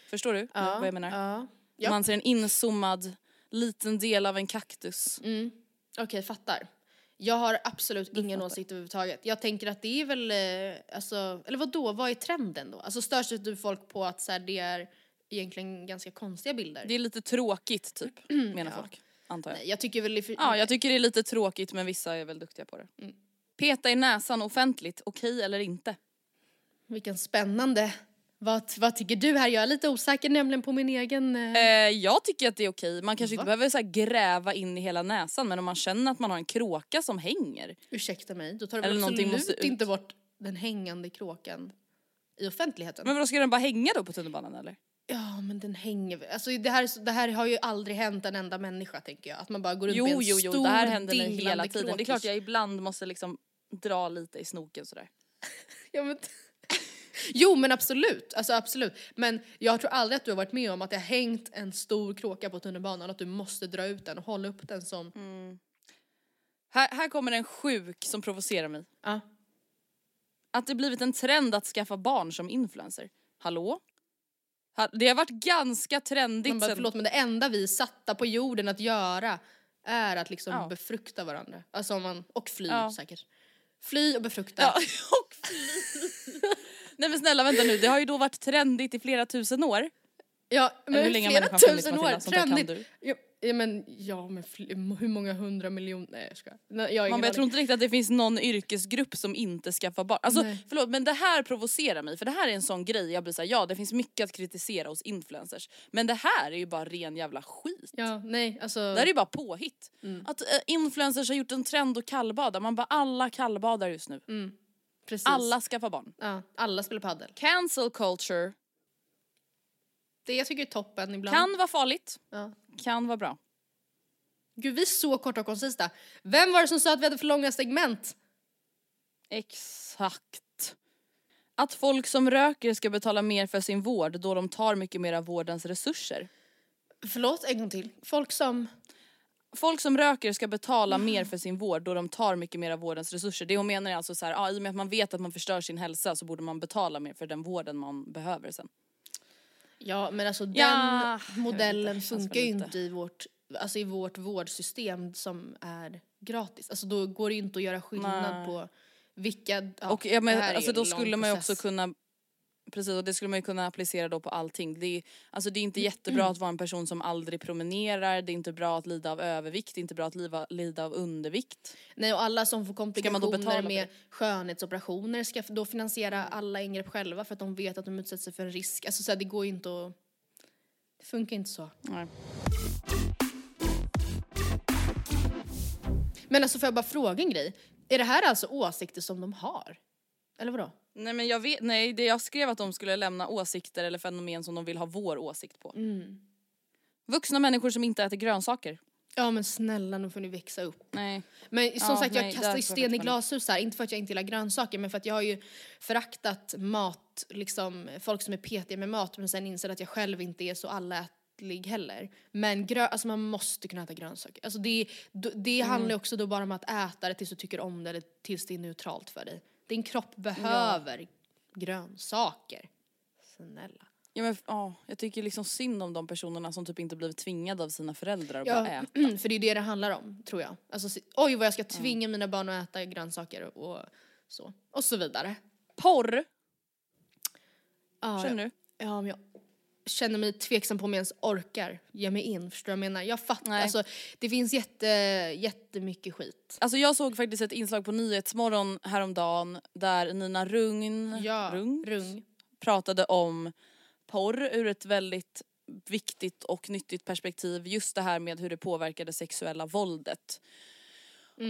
Förstår du vad jag menar? Ja. Ja. Man ser en inzoomad liten del av en kaktus. Mm. Okej, fattar. Jag har absolut ingen åsikt överhuvudtaget. Jag tänker att det är väl, eh, alltså, eller vad då? vad är trenden då? Alltså störs du folk på att så här, det är egentligen ganska konstiga bilder? Det är lite tråkigt typ, *clears throat* menar Ja. folk. Antar jag. Nej, jag tycker väl... för- Ja, jag tycker det är lite tråkigt men vissa är väl duktiga på det. Mm. Peta i näsan offentligt, okej eller inte? Vilken spännande. Vad, vad tycker du här? Jag är lite osäker nämligen på min egen... Eh... Eh, jag tycker att det är okej, man kanske Va? inte behöver så gräva in i hela näsan men om man känner att man har en kråka som hänger. Ursäkta mig, då tar du absolut måste inte bort den hängande kråkan i offentligheten? Men vadå ska den bara hänga då på tunnelbanan eller? Ja, men den hänger. Alltså det här, det här har ju aldrig hänt en enda människa tänker jag. Att man bara går runt med Jo en jo jo, stor det här händer mig hela tiden. Det är kråkis. klart jag ibland måste liksom dra lite i snoken sådär. *laughs* Ja, men... jo men absolut, alltså absolut. Men jag tror aldrig att du har varit med om att det har hängt en stor kråka på tunnelbanan att du måste dra ut den och hålla upp den som... Mm. Här, här kommer en sjuk som provocerar mig. Ja. Att det blivit en trend att skaffa barn som influencer. Hallå? Ha- Det har varit ganska trendigt bara, sen... förlåt men det enda vi satta på jorden att göra är att liksom Ja. befrukta varandra. Alltså om man, och fly Ja. säkert. Fly och befrukta. Ja, *laughs* och fly. Nej men snälla vänta nu, det har ju då varit trendigt i flera tusen år. Ja, men hur flera tusen år, trendigt. Ja, ja, men, ja, men hur många hundra miljoner, nej jag skojar. Nej, jag Man bara, jag tror inte riktigt att det finns någon yrkesgrupp som inte skaffar barn. Alltså Nej. förlåt men det här provocerar mig för det här är en sån grej jag blir såhär, ja det finns mycket att kritisera hos influencers. Men det här är ju bara ren jävla skit. Ja, nej alltså. Det här är ju bara påhitt. Mm. Att eh, influencers har gjort en trend att kallbada, man bara alla kallbadar just nu. Precis. Alla skaffar barn. Ja, alla spelar padel. Cancel culture Det jag tycker är toppen ibland. kan vara farligt, Ja. kan vara bra. Gud vi är så korta och koncisa. Vem var det som sa att vi hade för långa segment? Exakt. Att folk som röker ska betala mer för sin vård då de tar mycket mer av vårdens resurser. Förlåt, en gång till. Folk som... Folk som röker ska betala mer för sin vård då de tar mycket mer av vårdens resurser. Det hon menar är alltså så här, ja, i och med att man vet att man förstör sin hälsa så borde man betala mer för den vården man behöver sen. Ja men alltså den Ja, modellen inte, funkar ju inte i vårt, alltså i vårt vårdsystem som är gratis. Alltså då går det ju inte att göra skillnad Nej. på vilka... Ja, och ja, men, alltså, då skulle man ju process. också kunna Precis och det skulle man ju kunna applicera då på allting. Det är, alltså det är inte jättebra att vara en person som aldrig promenerar, det är inte bra att lida av övervikt, det är inte bra att lida, lida av undervikt. Nej och alla som får komplikationer med skönhetsoperationer ska då finansiera alla ingrepp själva för att de vet att de utsätter sig för en risk. Alltså så här, det går ju inte att... Det funkar inte så. Nej. Men alltså får jag bara fråga en grej? Är det här alltså åsikter som de har? Eller vadå? Nej men jag vet, nej det jag skrev att de skulle lämna åsikter eller fenomen som de vill ha vår åsikt på. Mm. Vuxna människor som inte äter grönsaker. Ja men snälla nu får ni växa upp. Nej. Men som Ja, sagt jag nej, kastar ju sten i glashus här, inte för att jag inte gillar grönsaker men för att jag har ju föraktat mat, liksom folk som är petiga med mat men sen inser att jag själv inte är så allätlig heller. Men grö, alltså man måste kunna äta grönsaker. Alltså det, det Mm. handlar ju också då bara om att äta det tills du tycker om det eller tills det är neutralt för dig. Din kropp behöver grönsaker. Snälla. Ja men ja, jag tycker liksom synd om de personerna som typ inte blivit tvingade av sina föräldrar att Ja, bara äta. *clears throat* för det är det det handlar om, tror jag. Alltså, oj vad jag ska tvinga mina barn att äta grönsaker och så. Och så vidare. Porr, Ja, känner jag, du? ja, men jag känner mig tveksam på om jag ens orkar ge mig in, förstår du vad jag menar? Jag fattar, Nej. alltså det finns jätte, jättemycket skit. Alltså jag såg faktiskt ett inslag på Nyhetsmorgon häromdagen där Nina Rugn, Ja, Rung, rung. pratade om porr ur ett väldigt viktigt och nyttigt perspektiv. Just det här med hur det påverkar det sexuella våldet.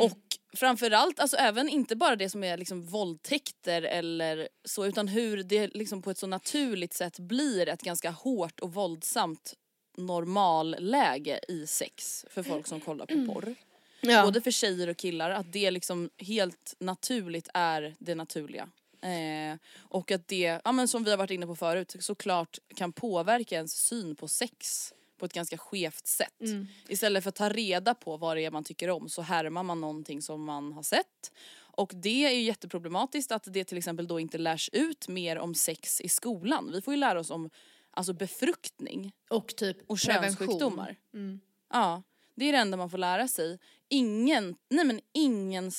Och framförallt, alltså även inte bara det som är liksom våldtäkter eller så utan hur det liksom på ett så naturligt sätt blir ett ganska hårt och våldsamt normalläge i sex för folk som kollar på porr. Ja. Både för tjejer och killar, att det liksom helt naturligt är det naturliga. Eh, och att det, ja men som vi har varit inne på förut, såklart kan påverka ens syn på sex på ett ganska skevt sätt. Istället för att ta reda på vad det är man tycker om så härmar man någonting som man har sett. Och det är ju jätteproblematiskt att det till exempel då inte lärs ut mer om sex i skolan. Vi får ju lära oss om alltså befruktning Och typ och könssjukdomar. Ja, det är det enda man får lära sig. ingen, nej men ingen,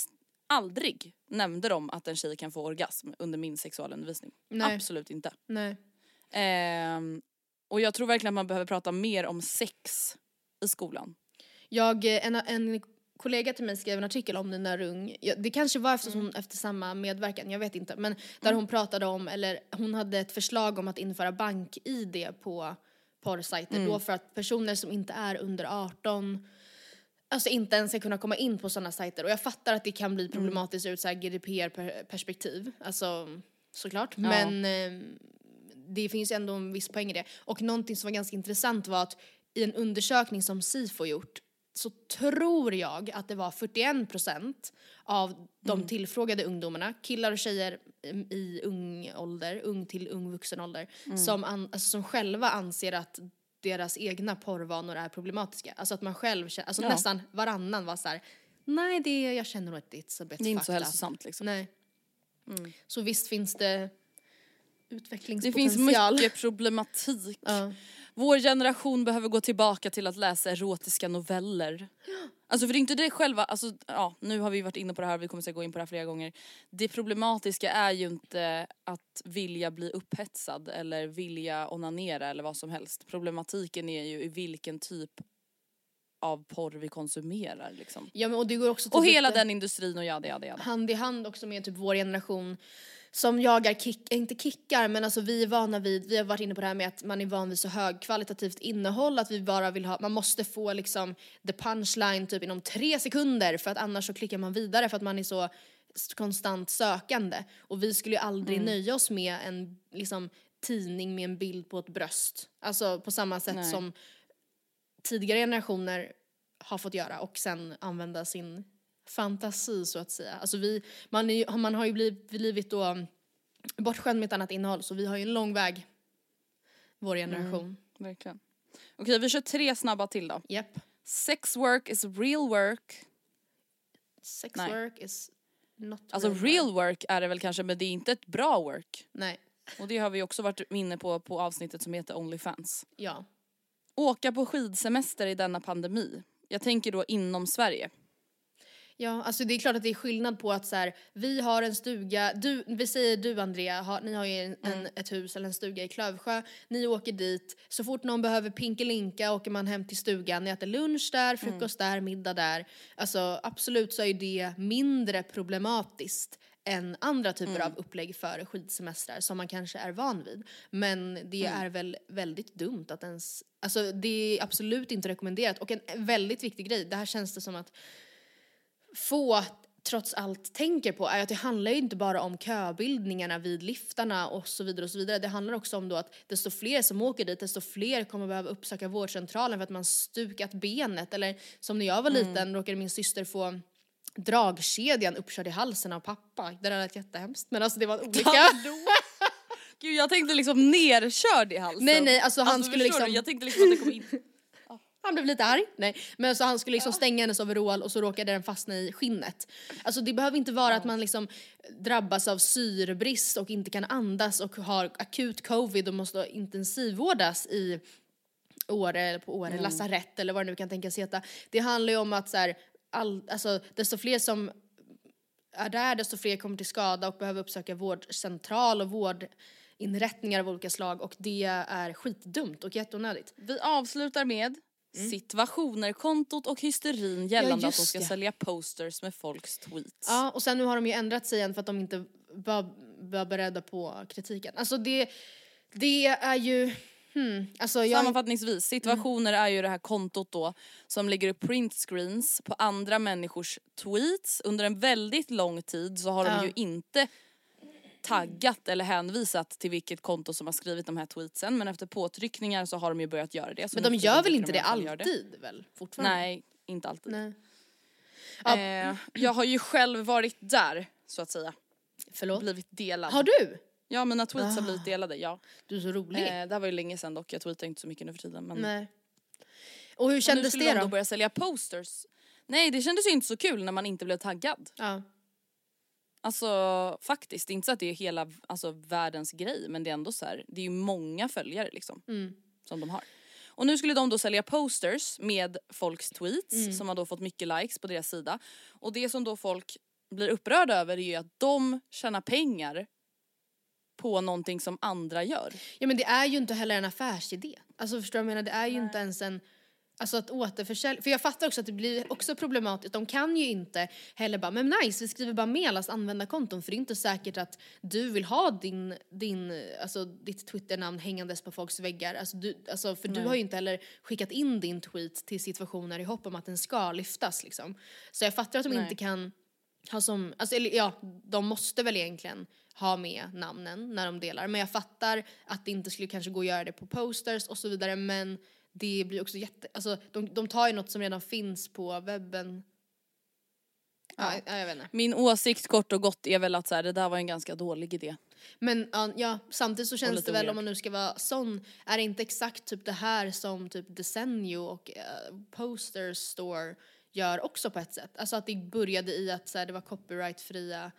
aldrig nämnde de att en tjej kan få orgasm under min sexualundervisning. Nej. Absolut inte. Nej. Ehm, och jag tror verkligen att man behöver prata mer om sex i skolan. Jag, eh, en, en kollega till mig skrev en artikel om det när ung, ja, det kanske var efter, Mm. efter samma medverkan, jag vet inte, men där hon pratade om, eller hon hade ett förslag om att införa bank-id på porrsajter Mm. då för att personer som inte är under 18 Alltså inte ens ska kunna komma in på sådana sajter och jag fattar att det kan Mm. bli problematiskt ur ett GDPR-perspektiv, alltså såklart, men eh, det finns ändå en viss poäng i det. Och någonting som var ganska intressant var att i en undersökning som SIFO gjort så tror jag att det var 41% av de tillfrågade ungdomarna, killar och tjejer mm, i ung ålder, ung till ung vuxen ålder, som, an, alltså, som själva anser att deras egna porrvanor är problematiska. Alltså att man själv känner, alltså Ja. nästan varannan var så här: nej det, jag känner nog att det är a bit Det är inte så fucked up." hälsosamt liksom. Nej. Så visst finns det Det utvecklingspotential. finns mycket problematik. Ja. Vår generation behöver gå tillbaka till att läsa erotiska noveller. Alltså för det är inte det själva, alltså ja nu har vi varit inne på det här, vi kommer säkert gå in på det här flera gånger. Det problematiska är ju inte att vilja bli upphetsad eller vilja onanera eller vad som helst. Problematiken är ju i vilken typ av porr vi konsumerar liksom. Ja men och det går också Och typ hela den industrin och jada jada jada. hand i hand också med typ vår generation som jagar kick, eh, inte kickar men alltså vi är vana vid, vi har varit inne på det här med att man är van vid så högkvalitativt innehåll att vi bara vill ha, man måste få liksom the punchline typ inom tre sekunder för att annars så klickar man vidare för att man är så konstant sökande. Och vi skulle ju aldrig nöja oss med en liksom tidning med en bild på ett bröst. Alltså på samma sätt Nej. som tidigare generationer har fått göra och sen använda sin fantasi så att säga. Alltså vi, man, är, man har ju blivit, blivit då bortskämd med ett annat innehåll så vi har ju en lång väg, vår generation. Verkligen. Okej vi kör tre snabba till då. Japp. Sex work is real work. Sex Nej. work is not Alltså real real work. work är det väl kanske men det är inte ett bra work. Nej, Och det har vi också varit inne på på avsnittet som heter Onlyfans. ja. Åka på skidsemester i denna pandemi. Jag tänker då inom Sverige. Ja, alltså det är klart att det är skillnad på att så här, vi har en stuga, du, vi säger du Andrea, har, ni har ju en, en, ett hus eller en stuga i Klövsjö, ni åker dit, så fort någon behöver pinkelinka åker man hem till stugan, ni äter lunch där, frukost där, middag där. Alltså absolut så är ju det mindre problematiskt än andra typer av upplägg för skidsemestrar som man kanske är van vid. Men det är väl väldigt dumt att ens, alltså det är absolut inte rekommenderat. Och en väldigt viktig grej, det här känns det som att få trots allt tänker på är att det handlar ju inte bara om köbildningarna vid liftarna och så vidare och så vidare. Det handlar också om då att desto fler som åker dit, desto fler kommer behöva uppsöka vårdcentralen för att man stukat benet eller som när jag var liten råkade min syster få dragkedjan uppkörd i halsen av pappa. Det där lät jättehemskt men alltså det var en olycka. *laughs* Gud jag tänkte liksom nerkörd i halsen. Nej, nej, alltså han skulle förstår liksom- Du? Jag tänkte liksom att det kom in. Han blev lite arg. Nej. Men så han skulle liksom stänga hennes overall och så råkade den fastna i skinnet. Alltså det behöver inte vara att man liksom drabbas av syrebrist och inte kan andas och har akut covid och måste intensivvårdas i Åre eller på Åre lasarett eller vad det nu kan tänkas heta. Det handlar ju om att så här, all, alltså, desto fler som är där desto fler kommer till skada och behöver uppsöka vårdcentral och vårdinrättningar av olika slag och det är skitdumt och jätteonödigt. Vi avslutar med situationer-kontot och hysterin gällande att de ska det. sälja posters med folks tweets. Ja, och sen nu har de ju ändrat sig igen för att de inte var, var beredda på kritiken. Alltså det, det är ju, hmm, alltså jag... Sammanfattningsvis, situationer är ju det här kontot då som lägger upp printscreens på andra människors tweets. Under en väldigt lång tid så har Ja. de ju inte taggat eller hänvisat till vilket konto som har skrivit de här tweetsen men efter påtryckningar så har de ju börjat göra det. Så Men nu de gör väl inte de det alltid väl? Fortfarande? Nej, inte alltid. Nej. Eh, jag har ju själv varit där så att säga. Förlåt? Blivit delad. Har du? Ja mina tweets har Ah. blivit delade, ja. Du är så rolig. Eh, det här var ju länge sedan dock, jag tweetar inte så mycket nu för tiden. Men Nej. Och hur Och nu kändes skulle det de då? då börja sälja posters. Nej det kändes ju inte så kul när man inte blev taggad. Ja. Alltså faktiskt, inte så att det är hela alltså, världens grej men det är ändå så här, det är ju många följare liksom. Mm. Som de har. Och nu skulle de då sälja posters med folks tweets som har då fått mycket likes på deras sida. Och det som då folk blir upprörda över är ju att de tjänar pengar på någonting som andra gör. Ja men det är ju inte heller en affärsidé. Alltså förstår du vad jag menar? Det är ju inte ens en Alltså att återförsälja, för jag fattar också att det blir också problematiskt. De kan ju inte heller bara, men nice vi skriver bara med allas användarkonton för det är inte säkert att du vill ha din, din, alltså ditt Twitternamn hängandes på folks väggar. Alltså, du, alltså för du har ju inte heller skickat in din tweet till situationer i hopp om att den ska lyftas liksom. Så jag fattar att de Nej. inte kan ha som, alltså eller ja, de måste väl egentligen ha med namnen när de delar. Men jag fattar att det inte skulle kanske gå att göra det på posters och så vidare men det blir också jätte, alltså de, de tar ju något som redan finns på webben. Ja, ja. jag vet inte. Min åsikt kort och gott är väl att så här, det där var en ganska dålig idé. Men ja, samtidigt så känns det väl weird. om man nu ska vara sån, är det inte exakt typ det här som typ Desenio och uh, Poster Store gör också på ett sätt? Alltså att det började i att så här, det var copyrightfria,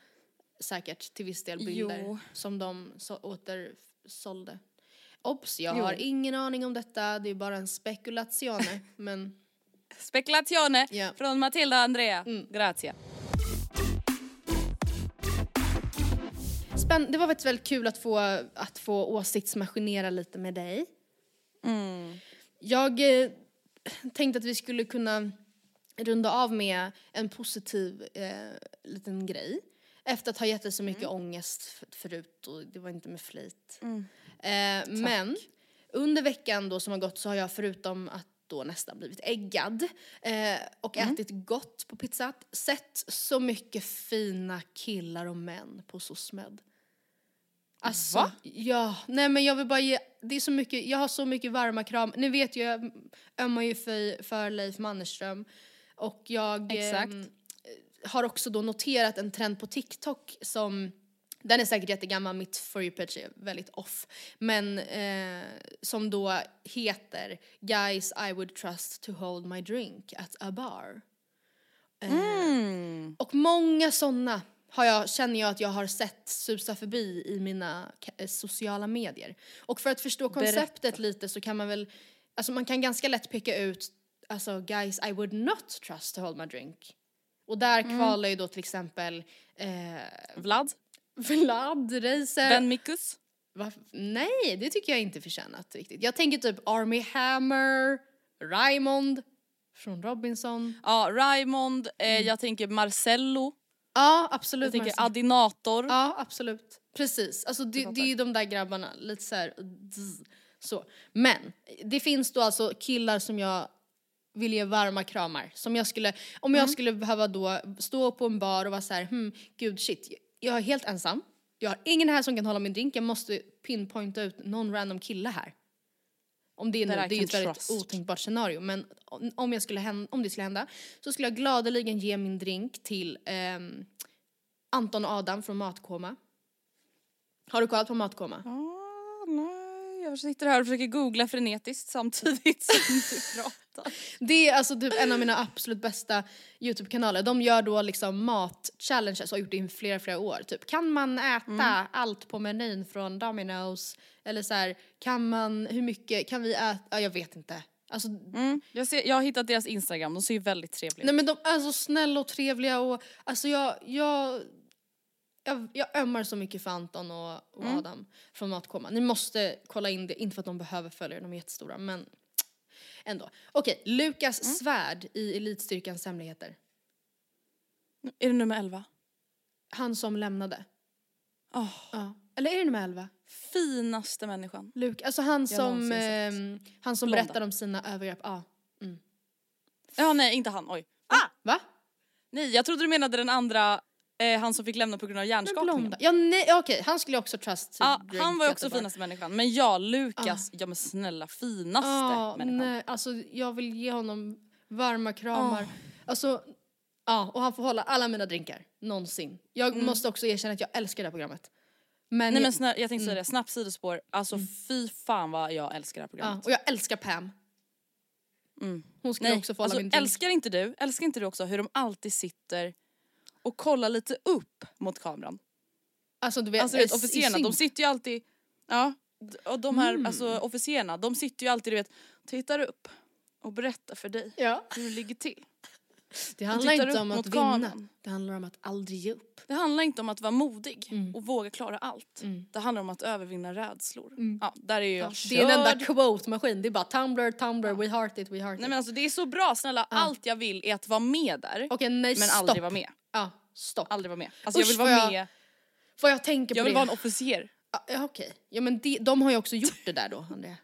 säkert till viss del bilder Jo. som de så, återsålde. Obs, jag Jo. har ingen aning om detta, det är bara en spekulatione, *laughs* men Spekulatione Ja. från Matilda Andrea. Grazie. Spänn- det var faktiskt väldigt kul att få, att få åsiktsmaskinera lite med dig. Jag eh, tänkte att vi skulle kunna runda av med en positiv eh, liten grej. Efter att ha gett dig så mycket ångest f- förut och det var inte med flit. Eh, men under veckan då som har gått så har jag förutom att då nästan blivit äggad eh, och ätit gott på pizza sett så mycket fina killar och män på SOSMED. Alltså, Va? ja, nej men jag vill bara ge, det är så mycket, jag har så mycket varma kram. Ni vet ju, jag ömmar ju för, för Leif Mannerström och jag ehm, har också då noterat en trend på TikTok som den är säkert jättegammal, mitt for you page är väldigt off. Men eh, som då heter Guys I would trust to hold my drink at a bar. Eh, Och många sådana har jag, känner jag att jag har sett susa förbi i mina eh, sociala medier. Och för att förstå konceptet lite så kan man väl, alltså man kan ganska lätt peka ut, alltså guys I would not trust to hold my drink. Och där kvalar ju då till exempel eh, Vlad? Vlad Reiser. Ben Mikus? Va? Nej, det tycker jag inte förtjänat riktigt. Jag tänker typ Army Hammer, Raymond från Robinson. Ja, Raymond, eh, jag tänker Marcello, Ja, absolut. jag tänker Marcel. Adinator. Ja, absolut. Precis. Alltså det, det är ju de där grabbarna, lite så här, så. Men det finns då alltså killar som jag vill ge varma kramar. Som jag skulle, om jag skulle behöva då stå på en bar och vara så här, hmm, gud shit, jag är helt ensam. Jag har ingen här som kan hålla min drink, jag måste pinpointa ut någon random kille här. Om det är, nu, det är ju ett väldigt otänkbart scenario men om- jag skulle hända, om det skulle hända så skulle jag gladeligen ge min drink till ehm, Anton och Adam från Matkoma. Har du kollat på Matkoma? Ah, nej, jag sitter här och försöker googla frenetiskt samtidigt som du pratar. *laughs* Det är alltså typ en av mina absolut bästa Youtube-kanaler. De gör då liksom mat-challenges och har gjort det i flera, flera år. Typ kan man äta allt på menyn från Domino's? Eller så här, kan man, hur mycket, kan vi äta, ja, jag vet inte. Alltså, Mm, jag, ser, jag har hittat deras instagram, de ser ju väldigt trevliga nej ut. men de är så snälla och trevliga och alltså jag, jag, jag, jag ömmar så mycket för Anton och, och Adam från Matkoma. Ni måste kolla in det, inte för att de behöver följa de är jättestora men ändå. Okej, Lukas Svärd i Elitstyrkans hemligheter. Är det nummer 11? Han som lämnade. Oh, Ja. Eller är det nummer 11? finaste människan. Luke, alltså han som, ehm, han som Blonda. berättar om sina övergrepp. Ja. Ja nej inte han, oj. Ah! Va? Nej jag trodde du menade den andra, eh, han som fick lämna på grund av Men hjärnskakningen. Ja, nej, okej, han skulle också trust drink han var ju också finaste människan. Men ja, Lukas, ja men snälla finaste Ja, människan. nej, alltså jag vill ge honom varma kramar. Alltså, ja, och han får hålla alla mina drinkar, någonsin. Jag måste också erkänna att jag älskar det här programmet. Men, Mm. Nej men jag, snälla, jag tänkte säga det, snabbt sidospår, alltså fy fan vad jag älskar det här programmet. och jag älskar Pam. Hon skulle Nej, också få hålla alltså, min drink. älskar inte du, älskar inte du också hur de alltid sitter och kollar lite upp mot kameran? Alltså du vet, Alltså vet, officerarna, de sitter ju alltid, ja, och de här Mm. alltså, officerarna, de sitter ju alltid du vet, tittar upp och berättar för dig Ja. hur det ligger till. Det handlar inte om att vinna. kameran. Det handlar om att aldrig ge upp. Det handlar inte om att vara modig Mm. och våga klara allt. Det handlar om att övervinna rädslor. Ja, där är jag Det är en enda quote-maskin. Det är bara Tumblr, Tumblr, we heart it, we heart Nej it. men alltså det är så bra, snälla allt jag vill är att vara med där. Okej, nej men stopp. aldrig vara med. Ja, stopp. Aldrig vara med. Alltså jag Usch, vill vara jag- med, Får jag tänka på jag vill det? vara en officer. Ja, Ja okej. Ja men de, de har ju också gjort det där då Andrea.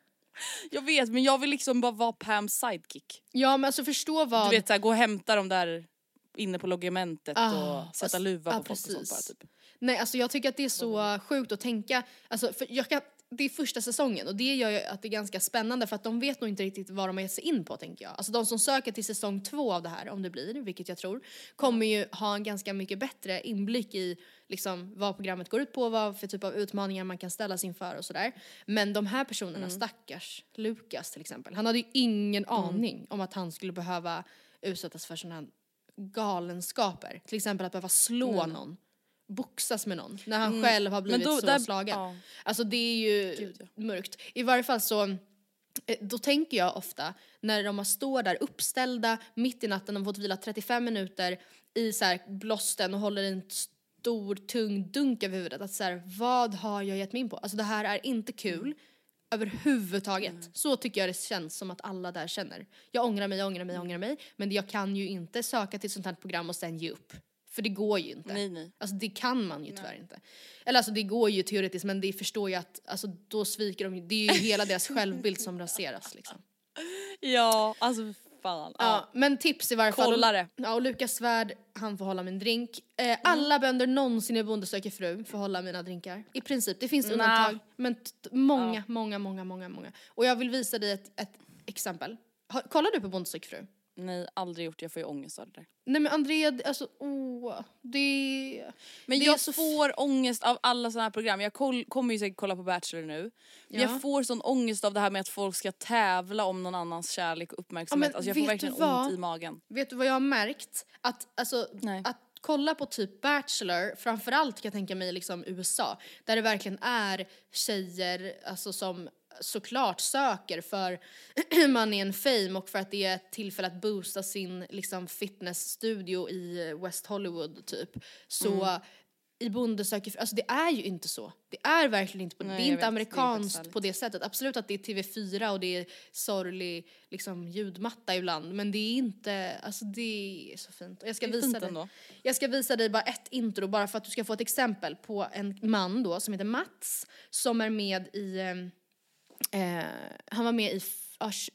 *laughs* Jag vet men jag vill liksom bara vara Pams sidekick. Ja men alltså förstå vad... Du vet såhär, gå och hämta dem där inne på logementet Ah, och sätta luva ah, på folk och sånt precis. bara typ. Nej alltså jag tycker att det är så sjukt att tänka, alltså för jag kan, det är första säsongen och det gör ju att det är ganska spännande för att de vet nog inte riktigt vad de har gett sig in på tänker jag. Alltså de som söker till säsong två av det här, om det blir, vilket jag tror, kommer ju ha en ganska mycket bättre inblick i liksom vad programmet går ut på, vad för typ av utmaningar man kan ställas inför och sådär. Men de här personerna, stackars Lukas till exempel, han hade ju ingen aning om att han skulle behöva utsättas för sådana här galenskaper. Till exempel att behöva slå någon boxas med någon när han själv har blivit då- så där- slagen. ja. Alltså det är ju Gud, ja. mörkt. I varje fall så eh, då tänker jag ofta när de har står där uppställda mitt i natten, de har fått vila 35 minuter i så här blåsten och håller en stor tung dunk över huvudet. Att så här, vad har jag gett mig in på? Alltså det här är inte kul överhuvudtaget. Så tycker jag det känns som att alla där känner. Jag ångrar mig, jag ångrar mig, jag ångrar mig. Men jag kan ju inte söka till ett sånt här program och sen ge upp. För det går ju inte. Nej, nej. Alltså det kan man ju tyvärr inte. Eller alltså det går ju teoretiskt men det förstår jag att alltså, då sviker de ju. Det är ju hela deras *laughs* självbild som raseras liksom. Ja, alltså fan. Ja, Ja. men tips i varje fall. Kolla det. Ja, och Lukas Svärd, han får hålla min drink. Eh, alla Mm. bönder någonsin i Bonde söker fru får hålla mina drinkar. I princip, det finns undantag. Men t- t- många, många, många, många, många. Och jag vill visa dig ett, ett exempel. Kollar du på Bonde söker fru? Nej, aldrig gjort. Jag får ju ångest av det där. Nej men Andrea, alltså åh, det... Men det jag så får ångest av alla såna här program. Jag koll, kommer ju säkert kolla på Bachelor nu. Men Ja. jag får sån ångest av det här med att folk ska tävla om någon annans kärlek och uppmärksamhet. men alltså jag får verkligen ont i magen. Vet du vad jag har märkt? Att, alltså, Nej. att kolla på typ Bachelor, framförallt kan jag tänka mig liksom USA, där det verkligen är tjejer alltså, som såklart söker för *clears throat* man är en fame och för att det är ett tillfälle att boosta sin liksom, fitnessstudio i West Hollywood typ. Så Mm. i Bonde söker alltså det är ju inte så. Det är verkligen inte på Nej, det. är inte vet. Det är amerikanskt på det sättet. Absolut att det är TV4 och det är sorglig liksom, ljudmatta ibland men det är inte, alltså det är så fint. Och jag ska visa dig. ändå. Jag ska visa dig bara ett intro bara för att du ska få ett exempel på en man då som heter Mats som är med i, eh, eh, han var med i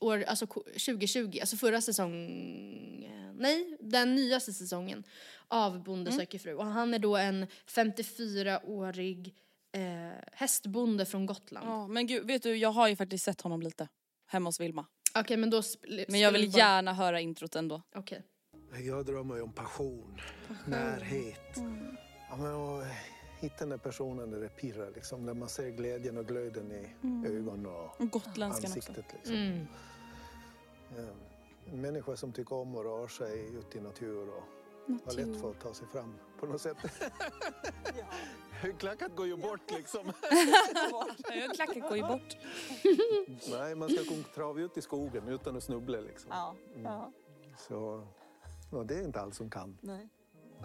år, alltså ko- 2020, alltså förra säsongen, nej den nyaste säsongen av Bonde Mm. söker fru och han är då en 54-årig eh, hästbonde från Gotland. Ja, men gud, vet du jag har ju faktiskt sett honom lite. Hemma hos Vilma. Okej men då Men jag vill bara- gärna höra introt ändå. Okej. Jag drömmer ju om passion, närhet. Ja, men och hitta den där personen där det pirrar, liksom, där man ser glädjen och glöden i ögonen och Och gotländskan också. ansiktet. Liksom. Mm. Ja, en människa som tycker om att röra sig ute i natur och har lätt för att ta sig fram på något sätt. *laughs* Klackat går ju bort liksom. *laughs* Jag klackar går ju bort. *laughs* Nej, man ska kunna trava ut i skogen utan att snubbla liksom. Ja. Så ja, det är inte allt som kan. Nej.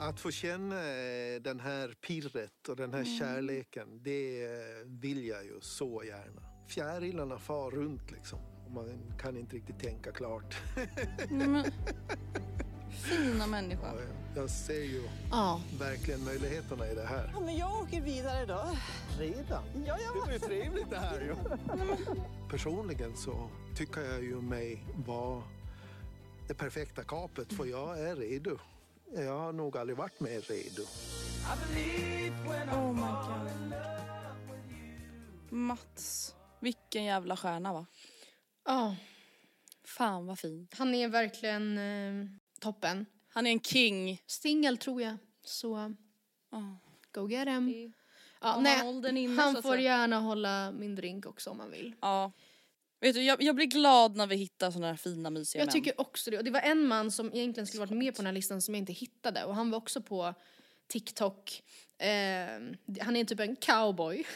Att få känna eh, den här pirret och den här Mm. kärleken, det eh, vill jag ju så gärna. Fjärilarna far runt liksom. Och man kan inte riktigt tänka klart. *laughs* Men, fina *laughs* människa. Ja, Jag ser ju Ja. verkligen möjligheterna i det här. Men jag åker vidare då. Redan? Ja, ja. Det blir trevligt det här ju. *laughs* Personligen så tycker jag ju mig vara det perfekta kapet för jag är redo. Jag har nog aldrig varit mer redo. Oh my god. Mats. Vilken jävla stjärna va? Ja, Fan vad fin. han är verkligen eh, toppen. Han är en king. Singel tror jag, så Ja. go get him. Ja, nej, åldern inne, så han att får säga. gärna hålla min drink också om han vill. Ja. Vet du, jag, jag blir glad när vi hittar såna här fina mysiga Jag män. tycker också det. Och det var en man som egentligen skulle varit med på den här listan som jag inte hittade och han var också på TikTok. Eh, han är typ en cowboy. *laughs*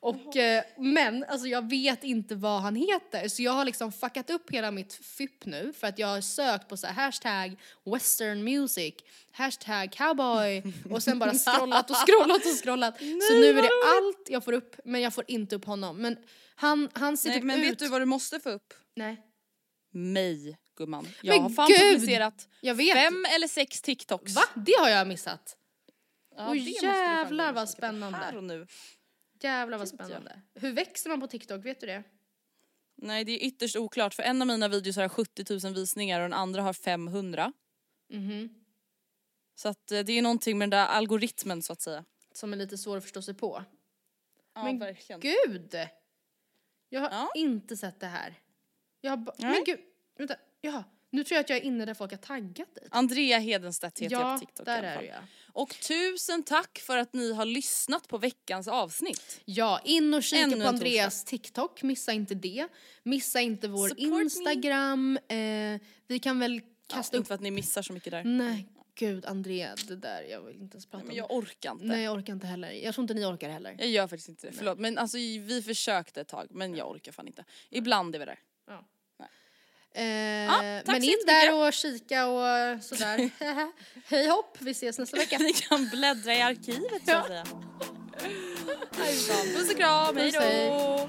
Och, eh, men alltså jag vet inte vad han heter så jag har liksom fuckat upp hela mitt FIP nu för att jag har sökt på så här hashtag western music, hashtag cowboy *laughs* och sen bara scrollat och scrollat och scrollat. *laughs* så nu är det allt jag får upp men jag får inte upp honom. Men han, han ser Nej, typ men ut... vet du vad du måste få upp? Nej. Mig gumman. Jag Men har fan gud! publicerat fem eller sex TikToks. Va? Det har jag missat. Ja, fan jävlar vad spännande. Här och nu. Jävlar vad jag. spännande. Hur växer man på TikTok, vet du det? Nej det är ytterst oklart för en av mina videos har 70 000 visningar och den andra har 500. Mhm. Så att eh, det är någonting med den där algoritmen så att säga. Som är lite svår att förstå sig på. Ja Men verkligen. Gud! Jag har Ja. inte sett det här. Jag har Nej. men gud, vänta. Ja, nu tror jag att jag är inne där folk har taggat dig. Andrea Hedenstedt heter jag Ja, på TikTok där i alla är fall. du ja. Och tusen tack för att ni har lyssnat på veckans avsnitt. Ja, in och kika Ännu på Andreas TikTok, missa inte det. Missa inte vår Support. Instagram. Eh, vi kan väl Ja, kasta inte upp... för att ni missar så mycket där. Nej, gud Andrea, det där, jag vill inte ens prata Nej, men om jag orkar inte. Nej, jag orkar inte heller. Jag tror inte ni orkar heller. Jag gör faktiskt inte det, förlåt. Men alltså vi försökte ett tag men jag orkar fan inte. Ibland är vi där. Eh, tack men in där och kika och sådär. *laughs* Hej hopp, vi ses nästa vecka. Ni kan bläddra i arkivet så att säga. Puss och kram, hejdå!